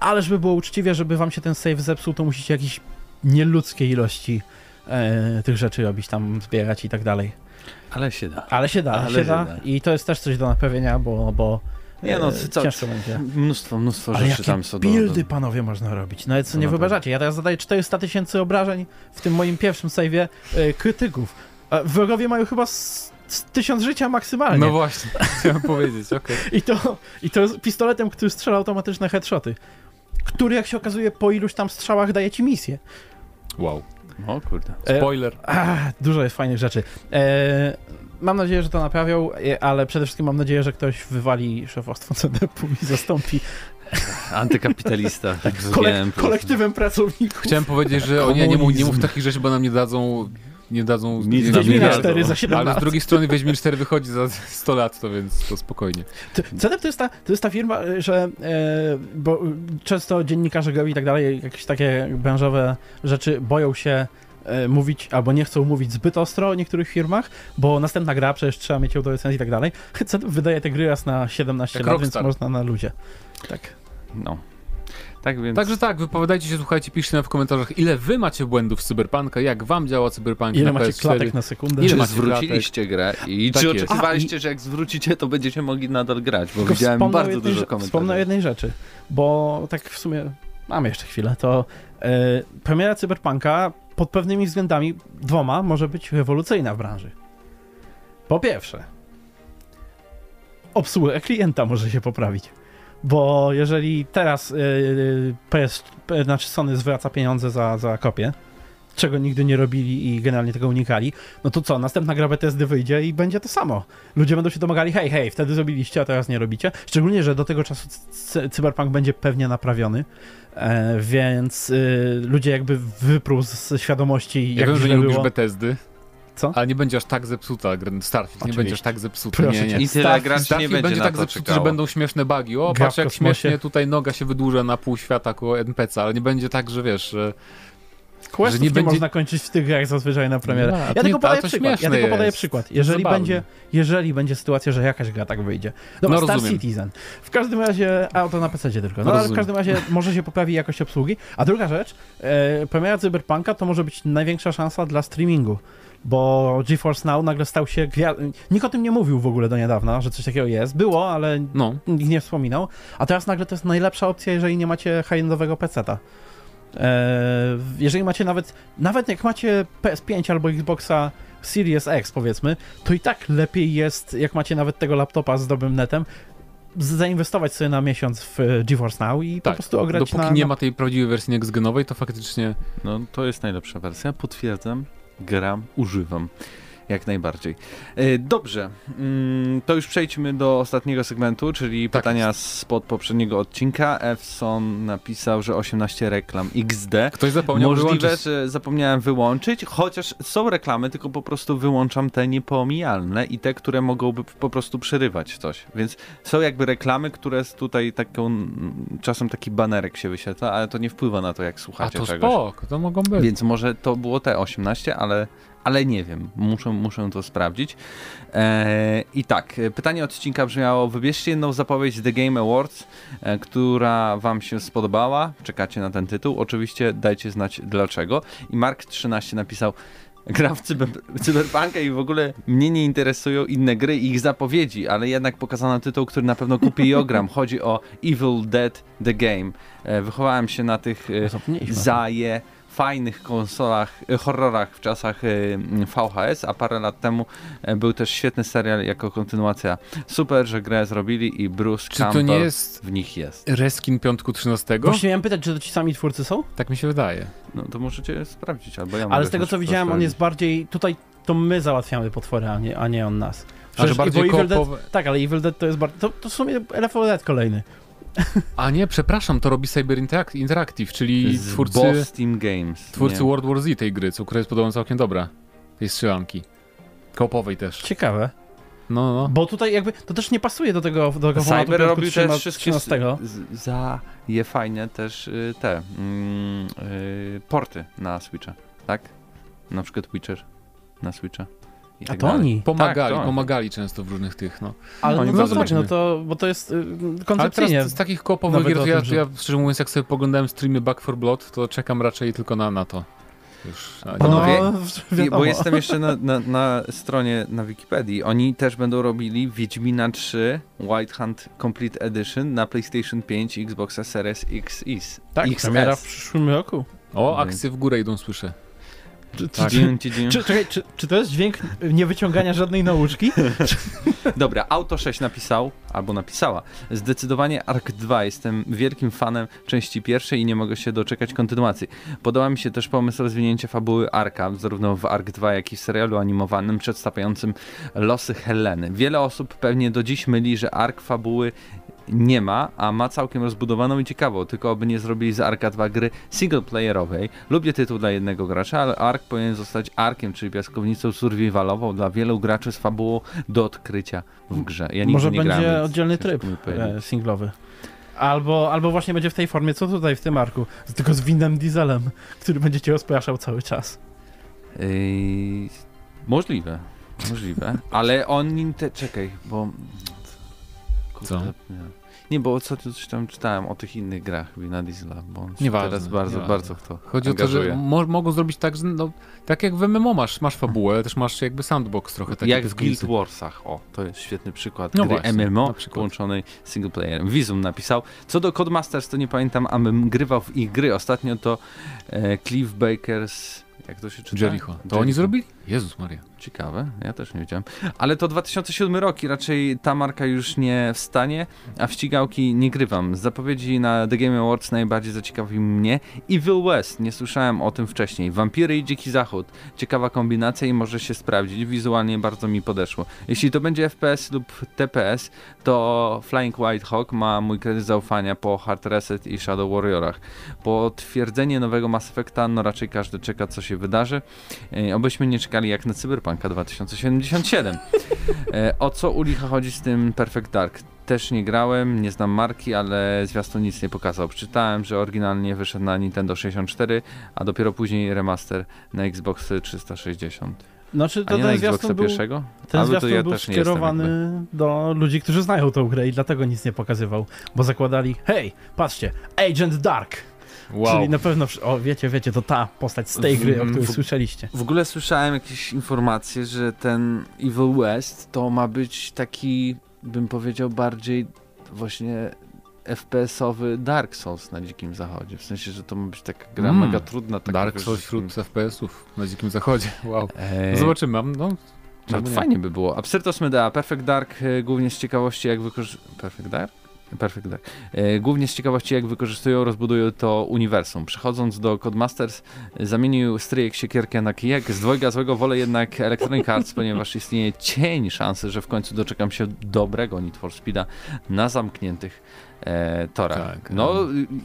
Ale żeby było uczciwie, żeby wam się ten save zepsuł, to musicie jakieś nieludzkie ilości e, tych rzeczy robić, tam zbierać i tak dalej. Ale się da. Ale się da, Ale się się da. da. I to jest też coś do naprawienia, bo, bo Nie no, e, co- ciężko będzie. Mnóstwo, mnóstwo Ale rzeczy jakie tam są do, buildy, do... panowie, można robić. Nawet co No nie naprawdę. wyobrażacie. Ja teraz zadaję 400 tysięcy obrażeń w tym moim pierwszym save'ie e, krytyków. A wrogowie mają chyba tysiąc życia maksymalnie. No właśnie, chciałem powiedzieć, okej. I, to, I to z pistoletem, który strzela automatyczne headshoty. Który, jak się okazuje, po iluś tam strzałach daje ci misję. Wow. O kurde. E, Spoiler. Ach, dużo jest fajnych rzeczy. E, mam nadzieję, że to naprawią, e, ale przede wszystkim mam nadzieję, że ktoś wywali szefostwo CDP i zastąpi Antykapitalista. Tak kolek- kolektywem pracowników. Chciałem powiedzieć, że o nie, nie, mów, nie mów takich rzeczy, bo nam nie dadzą... Nie dadzą... Nic nie nam nie Wiedźmina dadzą. 4 za 7 Ale lat. z drugiej strony Wiedźmin 4 wychodzi za 100 lat, to więc to spokojnie. CDEP to jest ta, to jest ta firma, y, że e, bo często dziennikarze gry i tak dalej, jakieś takie branżowe rzeczy boją się e, mówić, albo nie chcą mówić zbyt ostro o niektórych firmach, bo następna gra, przecież trzeba mieć ją do recenzji i tak dalej. CDEP wydaje te gry raz na 17 Jak lat, Rockstar. więc można na ludzie. Tak. No. Tak więc... Także tak, wypowiadajcie się, słuchajcie, piszcie nam w komentarzach, ile wy macie błędów w Cyberpunka, jak wam działa Cyberpunk Ile na macie PS4. klatek na sekundę? Ile Czy macie zwróciliście grę i Tak czy jest. oczekiwaliście, A, i- że jak zwrócicie, to będziecie mogli nadal grać? Bo Tylko widziałem bardzo jednej dużo komentarzy. Wspomnę o jednej rzeczy, bo tak w sumie mamy jeszcze chwilę, to e, premiera Cyberpunka pod pewnymi względami, dwoma, może być rewolucyjna w branży. Po pierwsze, obsługa klienta może się poprawić. Bo jeżeli teraz yy, PS, znaczy Sony zwraca pieniądze za, za kopię, czego nigdy nie robili i generalnie tego unikali, no to co, następna gra Bethesdy wyjdzie i będzie to samo. Ludzie będą się domagali, hej, hej, wtedy zrobiliście, a teraz nie robicie. Szczególnie, że do tego czasu Cyberpunk będzie pewnie naprawiony, e, więc y, ludzie jakby wyprół z, świadomości, Ja jak wiem, że nie lubisz było. Bethesdy, Co? ale nie będzie aż tak zepsuta Starfield, nie Oczywiście. będzie aż tak zepsuta. Proszę nie, nie. I tyle Starfield- graczy nie Starfield będzie, będzie tak zepsuty, czekało. że będą śmieszne bugi. O, Gra patrz jak kosmosie. śmiesznie tutaj noga się wydłuża na pół świata koło NPC, ale nie będzie tak, że wiesz, że questów nie będzie- można kończyć w tych grach zazwyczaj na premierę. No, ja tylko nie- ale podaję przykład. Ja tylko podaję jest. przykład. Jeżeli zabawne. będzie, jeżeli będzie sytuacja, że jakaś gra tak wyjdzie. Dobra, No, Star rozumiem. Citizen. W każdym razie, a to na PC tylko. No ale w każdym razie może się poprawi jakość obsługi. A druga rzecz, e, premiera Cyberpunka to może być największa szansa dla streamingu. Bo GeForce Now nagle stał się. Gwia- Nikt o tym nie mówił w ogóle do niedawna, że coś takiego jest. Było, ale No, nikt nie wspominał. A teraz nagle to jest najlepsza opcja, jeżeli nie macie high-endowego peceta. Eee, jeżeli macie nawet, nawet jak macie PS5 albo Xboxa Series X powiedzmy, to i tak lepiej jest, jak macie nawet tego laptopa z dobrym netem, zainwestować sobie na miesiąc w e, GeForce Now i po tak. prostu ograć Dopóki na... nie ma tej prawdziwej wersji next-genowej, to faktycznie No to jest najlepsza wersja, potwierdzam, gram, używam. Jak najbardziej. E, Dobrze, mm, to już przejdźmy do ostatniego segmentu, czyli Tak pytania spod poprzedniego odcinka. Efson napisał, że 18 reklam XD. ktoś zapomniał Możliwe, wyłączyć. że zapomniałem wyłączyć, chociaż są reklamy, tylko po prostu wyłączam te niepomijalne i te, które mogłyby po prostu przerywać coś. Więc są jakby reklamy, które z tutaj taką, czasem taki banerek się wyświetla, ale to nie wpływa na to, jak A słuchacie to czegoś. spoko, to mogą być. Więc może to było te 18, ale, ale nie wiem. Muszę, muszę to sprawdzić. Eee, I tak, pytanie odcinka brzmiało: wybierzcie jedną zapowiedź The Game Awards, e, która Wam się spodobała. Czekacie na ten tytuł. Oczywiście dajcie znać dlaczego. I Mark13 napisał. Gram w cyber, Cyberpunka i w ogóle mnie nie interesują inne gry i ich zapowiedzi, ale jednak pokazano tytuł, który na pewno kupię i ogram. Chodzi o Evil Dead The Game. E, wychowałem się na tych e, zaje fajnych konsolach, e, horrorach w czasach e, VHS, a parę lat temu e, był też świetny serial jako kontynuacja. Super, że grę zrobili i Bruce Czy to Campbell nie jest w nich jest. reskin piątku 13? Właśnie miałem pytać, czy to ci sami twórcy są? Tak mi się wydaje. No to możecie sprawdzić, albo ja Ale z tego co to widziałem, on sprawdzić. jest bardziej... Tutaj to my załatwiamy potwory, a nie, a nie on nas. A że Przecież- bardziej Evil Dead. Tak, ale Evil Dead to jest bardzo... To, to w sumie 4 Dead kolejny. A nie, przepraszam, to robi Cyber Interact- Interactive, czyli z twórcy, Boss Team Games. twórcy nie. World War Z tej gry, co która jest podobno całkiem dobra. Tej strzelanki. Koopowej też. Ciekawe. No, no. Bo tutaj jakby to też nie pasuje do tego, do tego formatu Cyber robił 13 też wszystkie 13. z- za je fajne też y, te mm, y, porty na Switcha, tak? Na przykład Witcher na Switcha. I A tak to dalej. oni. Pomagali, Tak, to- pomagali często w różnych tych, no. Ale No, no, nie no, zobacz, no to, bo to jest y, Ale koncepcyjnie. teraz z takich koopowych Nawet gier, to ja, ja szczerze mówiąc, jak sobie poglądałem streamy Back for Blood, to czekam raczej tylko na, na to. Już. a Panowie, no, wiadomo. bo jestem jeszcze na, na, na stronie na Wikipedii. Oni też będą robili Wiedźmina 3 White Hunt Complete Edition na PlayStation 5 i Xboxa Series XS. Tak, XS. premiera w przyszłym roku. O, akcje w górę idą, słyszę. Czy, Tak. czy, Dzień, dzień, dzień. czy, czekaj, czy, czy to jest dźwięk niewyciągania żadnej nauczki? Dobra, Auto 6 napisał, albo napisała. Zdecydowanie Ark 2. Jestem wielkim fanem części pierwszej i nie mogę się doczekać kontynuacji. Podoba mi się też pomysł rozwinięcia fabuły Arka, zarówno w Ark 2, jak i w serialu animowanym przedstawiającym losy Heleny. Wiele osób pewnie do dziś myli, że Ark fabuły nie ma, a ma całkiem rozbudowaną i ciekawą, tylko aby nie zrobili z Arka 2 gry singleplayerowej. Lubię tytuł dla jednego gracza, ale Ark powinien zostać Arkiem, czyli piaskownicą survivalową dla wielu graczy z fabułą do odkrycia w grze. Ja Może nie będzie grałem, oddzielny tryb e, singlowy. Albo, albo właśnie będzie w tej formie, co tutaj w tym arku, z- tylko z Winem Dieselem, który będzie cię rozpraszał cały czas. Yy, możliwe, możliwe, ale oni te, czekaj, bo Kurde, Co? Nie. Nie, bo co tu coś tam czytałem o tych innych grach Wina Diesela, bo on Nieważne, teraz bardzo, nieważne. bardzo w to Chodzi o to, że angażuje. mo mogą zrobić tak, że no, tak jak w MMO masz, masz fabułę, ale też masz jakby sandbox trochę taki Jak w. Guild Warsach, o, to jest świetny przykład No gry właśnie, MMO na połączonej z singleplayerem. Vizum napisał, co do Codemasters to nie pamiętam, a bym grywał w ich gry. Ostatnio to e, Cliff Bakers, jak to się czyta? Jericho. To oni zrobili? Jezus Maria. Ciekawe, ja też nie wiedziałem. Ale to 2007 rok i raczej ta marka już nie wstanie, a w ścigałki nie grywam. Z zapowiedzi na The Game Awards najbardziej zaciekawił mnie Evil West. Nie słyszałem o tym wcześniej. Wampiry i Dziki Zachód. Ciekawa kombinacja i może się sprawdzić. Wizualnie bardzo mi podeszło. Jeśli to będzie FPS lub TPS, to Flying White Hawk ma mój kredyt zaufania po Hard Reset i Shadow Warriorach. Po twierdzenie nowego Mass Effecta, no raczej każdy czeka co się wydarzy. E, Obyśmy nie czekali czekali jak na Cyberpunka 2077. E, o co u licha chodzi z tym Perfect Dark? Też nie grałem, nie znam marki, ale zwiastun nic nie pokazał. Przeczytałem, że oryginalnie wyszedł na Nintendo 64, a dopiero później remaster na Xbox 360. Znaczy, A to nie na ten Xboxa zwiastun był, pierwszego? ten Ale to zwiastun ja był nie skierowany do ludzi, którzy znają tą grę i dlatego nic nie pokazywał, bo zakładali, hej, patrzcie, Agent Dark, Wow. czyli na pewno, o wiecie, wiecie, to ta postać z tej W- gry, o której w- słyszeliście. W ogóle słyszałem jakieś informacje, że ten Evil West to ma być taki, bym powiedział, bardziej właśnie FPS-owy Dark Souls na Dzikim Zachodzie. W sensie, że to ma być taka gra Mm. mega trudna. Taka, Dark Souls wśród FPS-ów na Dzikim Zachodzie. Wow. Eee, No zobaczymy. mam- No, no, czemu to nie? fajnie by było. Absyrtos Medea, Perfect Dark, e, głównie z ciekawości jak wykorzystują... Perfect Dark? Perfect Dark. E, głównie z ciekawości jak wykorzystują, rozbudują to uniwersum. Przechodząc do Codemasters, zamienił stryjek siekierkę na kijek. Z dwojga złego wolę jednak Electronic Arts, ponieważ istnieje cień szansy, że w końcu doczekam się dobrego Need for Speeda na zamkniętych e, torach. Tak, no,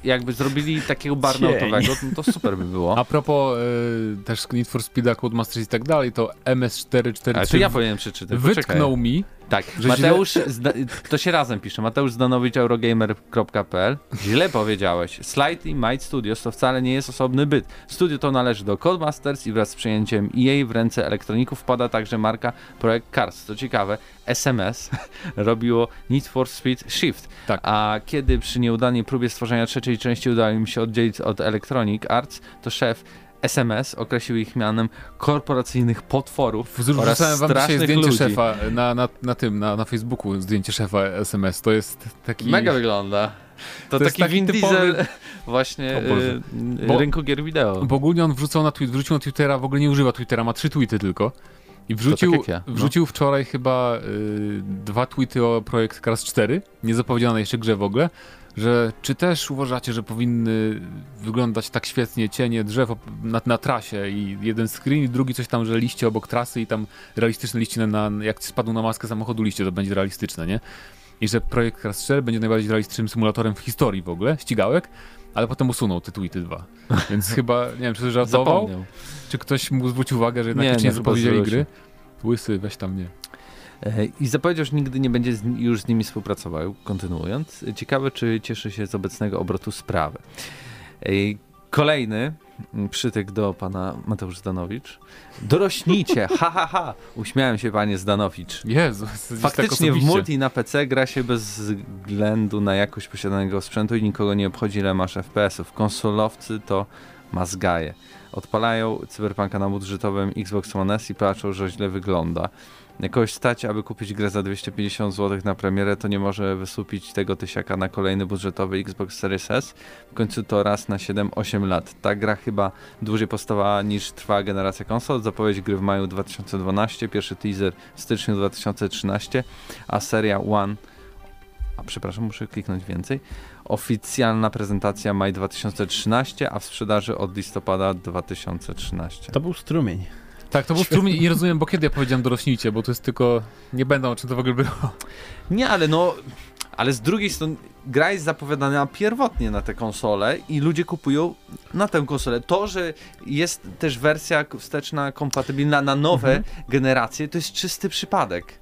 jakby zrobili takiego barnautowego, no to super by było. A propos y, też Need for Speed'a, Codemasters i tak dalej, to MS443 Ale to ja powinienem przeczytać. wytknął mi, Tak, Że Mateusz, zda, to się razem pisze, Mateusz Zdanowicz, eurogamer.pl Źle powiedziałeś, Slightly Might Studios to wcale nie jest osobny byt. Studio to należy do Codemasters i wraz z przyjęciem EA w ręce elektroników wpada także marka Projekt Cars. Co ciekawe, SMS robiło Need for Speed Shift, Tak. a kiedy przy nieudanej próbie stworzenia trzeciej części udało im się oddzielić od Electronic Arts, to szef SMS określił ich mianem korporacyjnych potworów oraz Wrzucałem wam strasznych zdjęcie ludzi. szefa na, na, na tym, na, na Facebooku, zdjęcie szefa SMS. To jest taki... Mega wygląda. To, To taki, taki Vin typowy- Diesel właśnie Boże. y, Bo- rynku gier wideo. Bo ogólnie on wrzucał na tweet, wrzucił na Twittera, w ogóle nie używa Twittera, ma trzy tweety tylko. I wrzucił, tak ja, no. wrzucił wczoraj chyba y, dwa tweety o projekt Cars 4, nie zapowiedzianej jeszcze grze w ogóle, że czy też uważacie, że powinny wyglądać tak świetnie cienie drzew na, na trasie i jeden screen i drugi coś tam, że liście obok trasy i tam realistyczne liście na, na jak spadną na maskę samochodu liście, to będzie realistyczne, nie? I że projekt Cars 4 będzie najbardziej realistycznym symulatorem w historii w ogóle, ścigałek, ale potem usunął te tweety dwa. Więc chyba, nie wiem, czy to żartował, Zapomniał. czy ktoś mu zwrócił uwagę, że jednak Nie, nie, zapowiedzieli gry? Łysy, weź tam nie. E, I zapowiedział, że nigdy nie będzie z, już z nimi współpracował. Kontynuując, ciekawe, czy cieszy się z obecnego obrotu sprawy. E, Kolejny przytyk do pana Mateusz Zdanowicz. Dorośnijcie, ha, ha, ha. Uśmiałem się, panie Zdanowicz. Jezu, tak Faktycznie w osobiście. multi na PC gra się bez względu na jakość posiadanego sprzętu i nikogo nie obchodzi ile masz FPS-ów. Konsolowcy to mazgaje. Odpalają cyberpunka na budżetowym Xbox One S i patrzą, że źle wygląda. Jakoś stać, aby kupić grę za 250 zł na premierę, to nie może wysłupić tego tysiaka na kolejny budżetowy Xbox Series S. W końcu to raz na 7-8 lat. Ta gra chyba dłużej powstała niż trwała generacja konsol. Zapowiedź gry w maju 2012, pierwszy teaser w styczniu 2013, a seria One, a przepraszam, muszę kliknąć więcej, oficjalna prezentacja maj 2013, a w sprzedaży od listopada 2013. To był strumień. Tak, to był strumień i nie rozumiem, bo kiedy ja powiedziałem dorośnijcie, bo to jest tylko... Nie będą, o czym to w ogóle było. Nie, ale no, ale z drugiej strony gra jest zapowiadana pierwotnie na te konsole i ludzie kupują na tę konsolę. To, że jest też wersja wsteczna kompatybilna na nowe generacje, to jest czysty przypadek.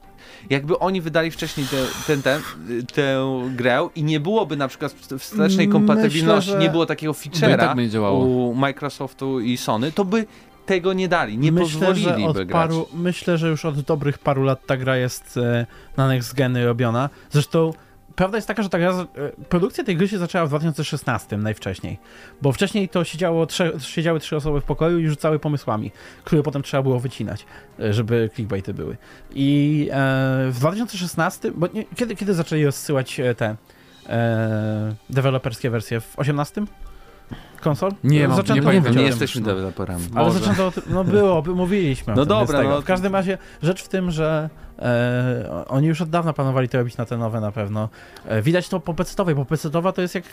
Jakby oni wydali wcześniej ten, ten, y, tę grę i nie byłoby na przykład wstecznej Myślę, kompatybilności, że- nie było takiego i feature'a tak u Microsoftu i Sony, to by tego nie dali, nie myślę, że pozwoliliby od grać. paru, Myślę, że już od dobrych paru lat ta gra jest e, na next geny robiona. Zresztą prawda jest taka, że ta gra, e, produkcja tej gry się zaczęła w 2016 najwcześniej. Bo wcześniej to siedziało trze, siedziały trzy osoby w pokoju i rzucały pomysłami, które potem trzeba było wycinać, e, żeby clickbaity były. I e, w 2016, bo nie, kiedy, kiedy zaczęli rozsyłać te e, deweloperskie wersje? W 18? Konsol? Nie mam- nie pamiętam, o Nie jesteśmy deweloperami. Ale zaczęto, no było, by- mówiliśmy No dobra, tego. no. W każdym razie rzecz w tym, że e, oni już od dawna planowali to robić na te nowe na pewno. E, widać to po pecetowej, bo pecetowa to jest jak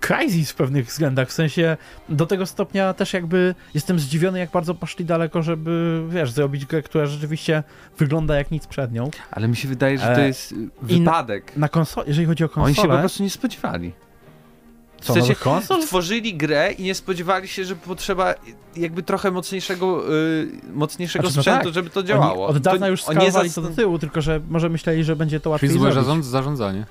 Crysis w pewnych względach, w sensie do tego stopnia też jakby jestem zdziwiony, jak bardzo poszli daleko, żeby, wiesz, zrobić grę, która rzeczywiście wygląda jak nic przed nią. Ale mi się wydaje, że to E, jest y, i na- wypadek. Na konsole, jeżeli chodzi o Oni się po konsolę, prostu nie spodziewali. Co, sensie nowych konsol? Tworzyli grę i nie spodziewali się, że potrzeba jakby trochę mocniejszego, y, mocniejszego Znaczy, no sprzętu, tak. żeby to działało. Oni od dawna to, już skalowali to zastan- do tyłu, tylko że może myśleli, że będzie to łatwiej Czyli złe zarządzanie.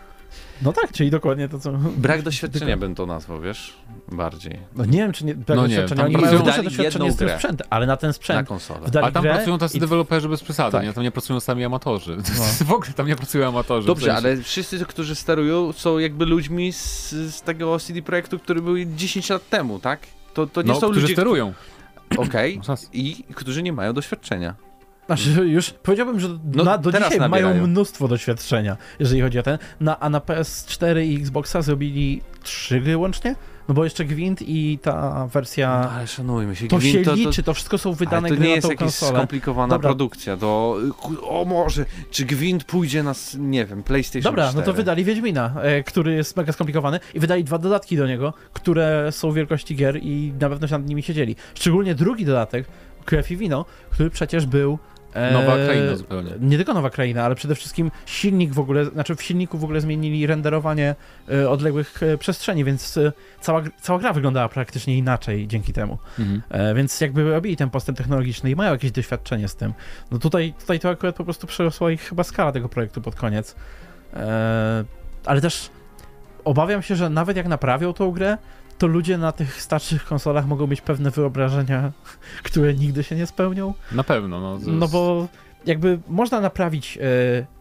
No tak, czyli dokładnie to, co... Brak doświadczenia bym to nazwał, wiesz? Bardziej. No nie wiem, czy nie... Brak No nie, doświadczenia. Oni pracują- mają duże doświadczenie z tym sprzętem, ale na ten Na sprzęt konsolę. wdali A tam grę pracują tacy i- deweloperzy bez przesady, Tak. nie? Tam nie pracują sami amatorzy. No. w ogóle tam nie pracują amatorzy. Dobrze, ale wszyscy, którzy sterują, są jakby ludźmi z, z tego CD Projektu, który był 10 lat temu, tak? To, to nie no, są którzy ludzie, sterują. okej, rację. i którzy nie mają doświadczenia. Znaczy, już powiedziałbym, że No, na, do dzisiaj mają nabierają. mnóstwo doświadczenia, jeżeli chodzi o ten. Na, a na PS4 i Xboxa zrobili trzy gry łącznie? No bo jeszcze Gwint i ta wersja... No, ale szanujmy się, to Gwint się to, liczy, to wszystko są wydane ale to nie na jest jakaś konsolę. skomplikowana Dobra. produkcja, to o może, czy Gwint pójdzie na, nie wiem, PlayStation Dobra, 4? no to wydali Wiedźmina, e, który jest mega skomplikowany i wydali dwa dodatki do niego, które są wielkości gier i na pewno się nad nimi siedzieli. Szczególnie drugi dodatek, Krew i Wino, który przecież był... e, Nowa kraina zupełnie. Nie tylko nowa kraina, ale przede wszystkim silnik w ogóle, znaczy w silniku w ogóle zmienili renderowanie e, odległych e, przestrzeni, więc e, cała, cała gra wyglądała praktycznie inaczej dzięki temu. Mhm. Więc jakby robili ten postęp technologiczny i mają jakieś doświadczenie z tym. No tutaj, tutaj to akurat po prostu przerosła ich chyba skala tego projektu pod koniec. Ale też obawiam się, że nawet jak naprawią tą grę, to ludzie na tych starszych konsolach mogą mieć pewne wyobrażenia, które nigdy się nie spełnią. Na pewno. No, No jest- bo jakby można naprawić e,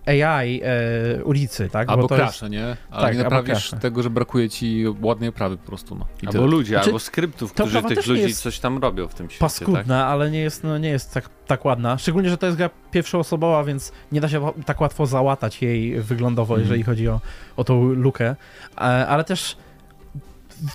AI e, ulicy, tak? Albo bo to crashe, nie? Ale Tak, nie naprawisz tego, że brakuje ci ładnej oprawy po prostu, no. I Albo tyle. ludzie, Znaczy, albo skryptów, którzy tych ludzi jest coś tam robią w tym świecie, paskudna, tak? ale nie jest, no, nie jest tak, tak ładna. Szczególnie, że to jest gra pierwszoosobowa, więc nie da się tak łatwo załatać jej wyglądowo, Mhm. jeżeli chodzi o, o tą lukę. E, ale też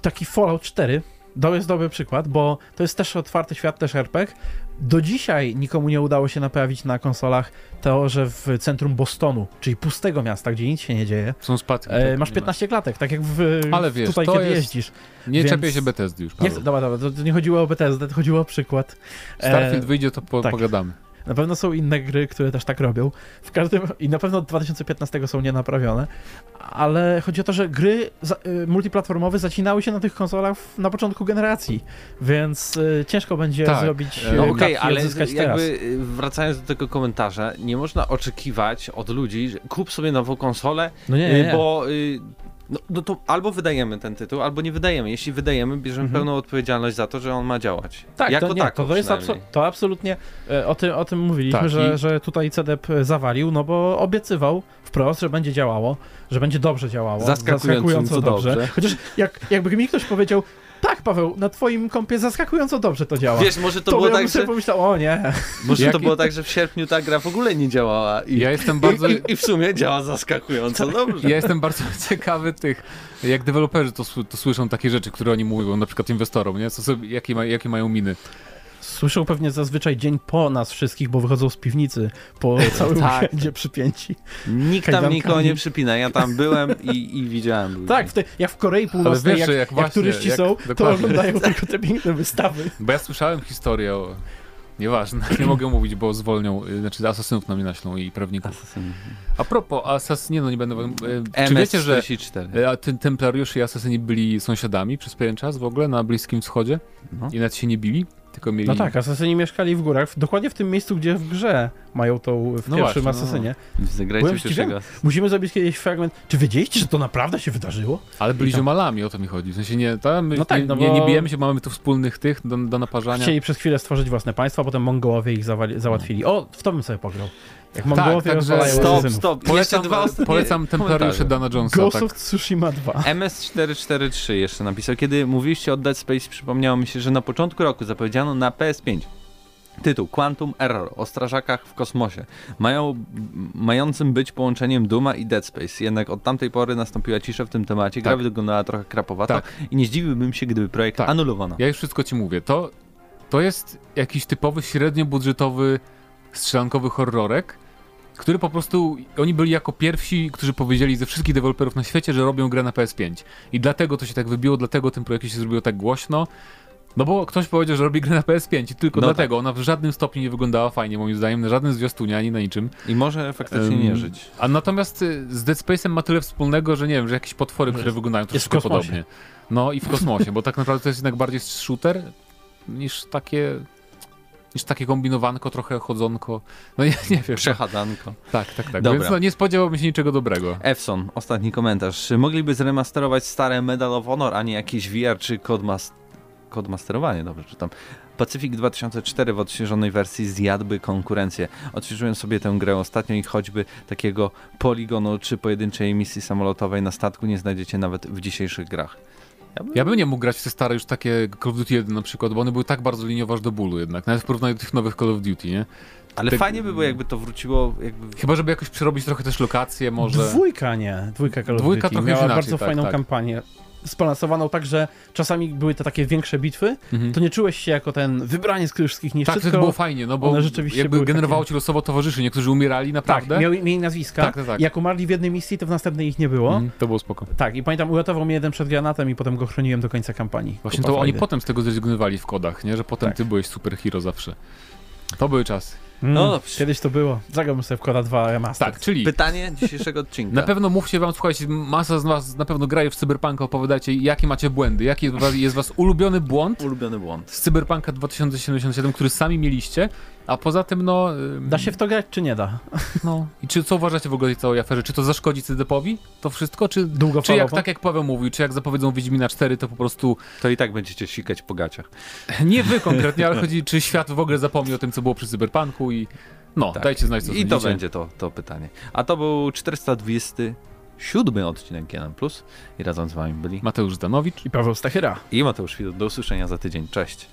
taki Fallout 4 to jest dobry przykład, bo to jest też otwarty świat, też RPG. Do dzisiaj nikomu nie udało się naprawić na konsolach to, że w centrum Bostonu, czyli pustego miasta, gdzie nic się nie dzieje, Są spadki. e, tak, masz nie 15 klatek, tak jak w, Ale wiesz, tutaj, to kiedy jest- jeździsz. ma. Nie więc- czepiaj się Bethesdy już, Nie, Paweł. dobra, dobra, to nie chodziło o Bethesdę, to chodziło o przykład. E, Starfield wyjdzie, to po, tak. pogadamy. Na pewno są inne gry, które też tak robią. W każdym i na pewno od 2015 są nienaprawione, ale chodzi o to, że gry za, y, multiplatformowe zacinały się na tych konsolach w, na początku generacji, więc y, ciężko będzie Tak, zrobić e, y, No Yy, okej, tapki ale jakby teraz. y, wracając do tego komentarza, nie można oczekiwać od ludzi, że kup sobie nową konsolę, No nie, y, nie, nie. bo y, no, no to albo wydajemy ten tytuł, albo nie wydajemy. Jeśli wydajemy, bierzemy Mhm. pełną odpowiedzialność za to, że on ma działać. Tak, jako to, nie, tako to, jest abso- to absolutnie e, o tym, o tym mówiliśmy, Tak, że, i- że tutaj CDEP zawalił, no bo obiecywał wprost, że będzie działało, że będzie dobrze działało. Zaskakująco dobrze. Chociaż jak, jakby mi ktoś powiedział, tak Paweł, na twoim kompie zaskakująco dobrze to działa. Wiesz, może to, to było bym tak, że, pomyślał, o nie. może to było tak, że w sierpniu ta gra w ogóle nie działała i, Ja jestem bardzo... i, i, w sumie działa zaskakująco dobrze. Ja jestem bardzo ciekawy tych, jak deweloperzy to, to słyszą takie rzeczy, które oni mówią, na przykład inwestorom, nie? Co sobie, jakie, ma, jakie mają miny. Słyszą pewnie zazwyczaj dzień po nas wszystkich, bo wychodzą z piwnicy po całym Tak. weekendzie przypięci. Nikt tam Kajdankami. nikogo nie przypina, ja tam byłem i, i widziałem ludzi. Tak, w te, jak w Korei Północnej, wiesz, jak, jak jak, właśnie, turyści jak- są, to dokładnie. oglądają tylko te piękne wystawy. Bo ja słyszałem historię o... Nieważne, nie mogę mówić, bo zwolnią, y, znaczy asasynów na mnie naślą i prawników. A propos asasyn, nie no, nie będę... y, Czy wiecie, że MS-44. y, a ty- templariusze i asasyni byli sąsiadami przez pewien czas w ogóle na Bliskim Wschodzie No. i nawet się nie bili, tylko mieli... No tak, asasyni mieszkali w górach, w- dokładnie w tym miejscu, gdzie w grze mają tą, w No pierwszym właśnie, no. asasynie. Zagrajcie Byłem pierwszego. Musimy zrobić kiedyś fragment. Czy wiedzieliście, że to naprawdę się wydarzyło? Ale byli tam- ziomalami, o to mi chodzi. W sensie nie, tam my No tak, nie, no nie, bo- nie bijemy się, mamy tu wspólnych tych do, do naparzania. Chcieli przez chwilę stworzyć własne państwo, a potem Mongołowie ich zawali, załatwili. O, w to bym sobie pograł. Jak Mongołowie także rozwalają Stop, asasynów. stop. Polecam, dwa ostatnie polecam templariusze. Dana Jonesa. Ghost Tak. of Tsushima 2. MS443 jeszcze napisał. Kiedy mówiliście o Dead Space, przypomniało mi się, że na początku roku zapowiedziano na PS5 tytuł Quantum Error o strażakach w kosmosie, mają, mającym być połączeniem Duma i Dead Space. Jednak od tamtej pory nastąpiła cisza w tym temacie. Gra Tak. wyglądała trochę krapowato Tak. i nie zdziwiłbym się, gdyby projekt Tak. anulowano. Ja już wszystko ci mówię. To, to jest jakiś typowy, średniobudżetowy, strzelankowy horrorek, który po prostu, oni byli jako pierwsi, którzy powiedzieli ze wszystkich deweloperów na świecie, że robią grę na PS5. I dlatego to się tak wybiło, dlatego tym projekcie się zrobiło tak głośno. No bo ktoś powiedział, że robi grę na PS5 i tylko No dlatego. Ona w żadnym stopniu nie wyglądała fajnie, moim zdaniem, na żadnym zwiastunie, ani na niczym. I może faktycznie Em, nie żyć. A natomiast y, z Dead Space'em ma tyle wspólnego, że nie wiem, że jakieś potwory, które wyglądają Jest w troszkę kosmosie. podobnie. No i w kosmosie, bo tak naprawdę to jest jednak bardziej shooter niż takie niż takie kombinowanko, trochę chodzonko. No nie, nie wiem. Przechadanko. Tak, tak, tak. Dobra. Więc no, nie spodziewałbym się niczego dobrego. Ewson, ostatni komentarz. Czy mogliby zremasterować stare Medal of Honor, a nie jakiś VR czy Codmas... Codemasterowanie, dobrze czytam. Pacific 2004 w odświeżonej wersji zjadłby konkurencję. Odświeżyłem sobie tę grę ostatnio i choćby takiego poligonu czy pojedynczej misji samolotowej na statku nie znajdziecie nawet w dzisiejszych grach. Ja bym nie mógł grać w te stare już takie Call of Duty 1 na przykład, bo one były tak bardzo liniowe aż do bólu jednak, nawet w porównaniu do tych nowych Call of Duty, nie? Ale Tak- fajnie by było, jakby to wróciło jakby... Chyba, żeby jakoś przerobić trochę też lokacje może. Dwójka nie, dwójka Call of Dwójka Duty. trochę Miała inaczej, bardzo tak, fajną tak. kampanię. Zbalansowaną tak, że czasami były to takie większe bitwy, Mhm. to nie czułeś się jako ten wybraniec, który wszystkich niszczy, Tak, to było fajnie, no bo rzeczywiście jakby generowało takie- ci losowo towarzyszy, niektórzy umierali Tak, naprawdę. mieli, mieli nazwiska. Tak, tak, tak. Jak umarli w jednej misji, to w następnej ich nie było. Mhm, to było spoko. Tak, i pamiętam, uratował mnie jeden przed granatem i potem go chroniłem do końca kampanii. Właśnie to oni potem z tego zrezygnowali w kodach, nie? Że potem Tak. ty byłeś superhero zawsze. To były czasy. Mm, No dobrze. Kiedyś to było. Zagrałbym sobie w Koda 2 Remaster. Tak, czyli Pytanie dzisiejszego odcinka. na pewno mówcie wam, słuchajcie, masa z was na pewno graje w Cyberpunka, opowiadajcie, jakie macie błędy, jaki jest was, jest was ulubiony błąd Ulubiony błąd. z Cyberpunka 2077, który sami mieliście, a poza tym, no... Da się w to grać, czy nie da? No. I czy, co uważacie w ogóle o tej całej aferze? Czy to zaszkodzi CD-powi? To wszystko? Czy, czy jak, tak jak Paweł mówił, czy jak zapowiedzą Wiedźmina 4, to po prostu To i tak będziecie sikać po gaciach. nie wy konkretnie, ale chodzi, czy świat w ogóle zapomni o tym, co było przy Cyberpunku i no, Tak. dajcie znać, co I to będzie to, to pytanie. A to był 427 odcinek GNM+. I razem z wami byli Mateusz Danowicz. I Paweł Stachyra. i Mateusz Widut. Do usłyszenia za tydzień. Cześć.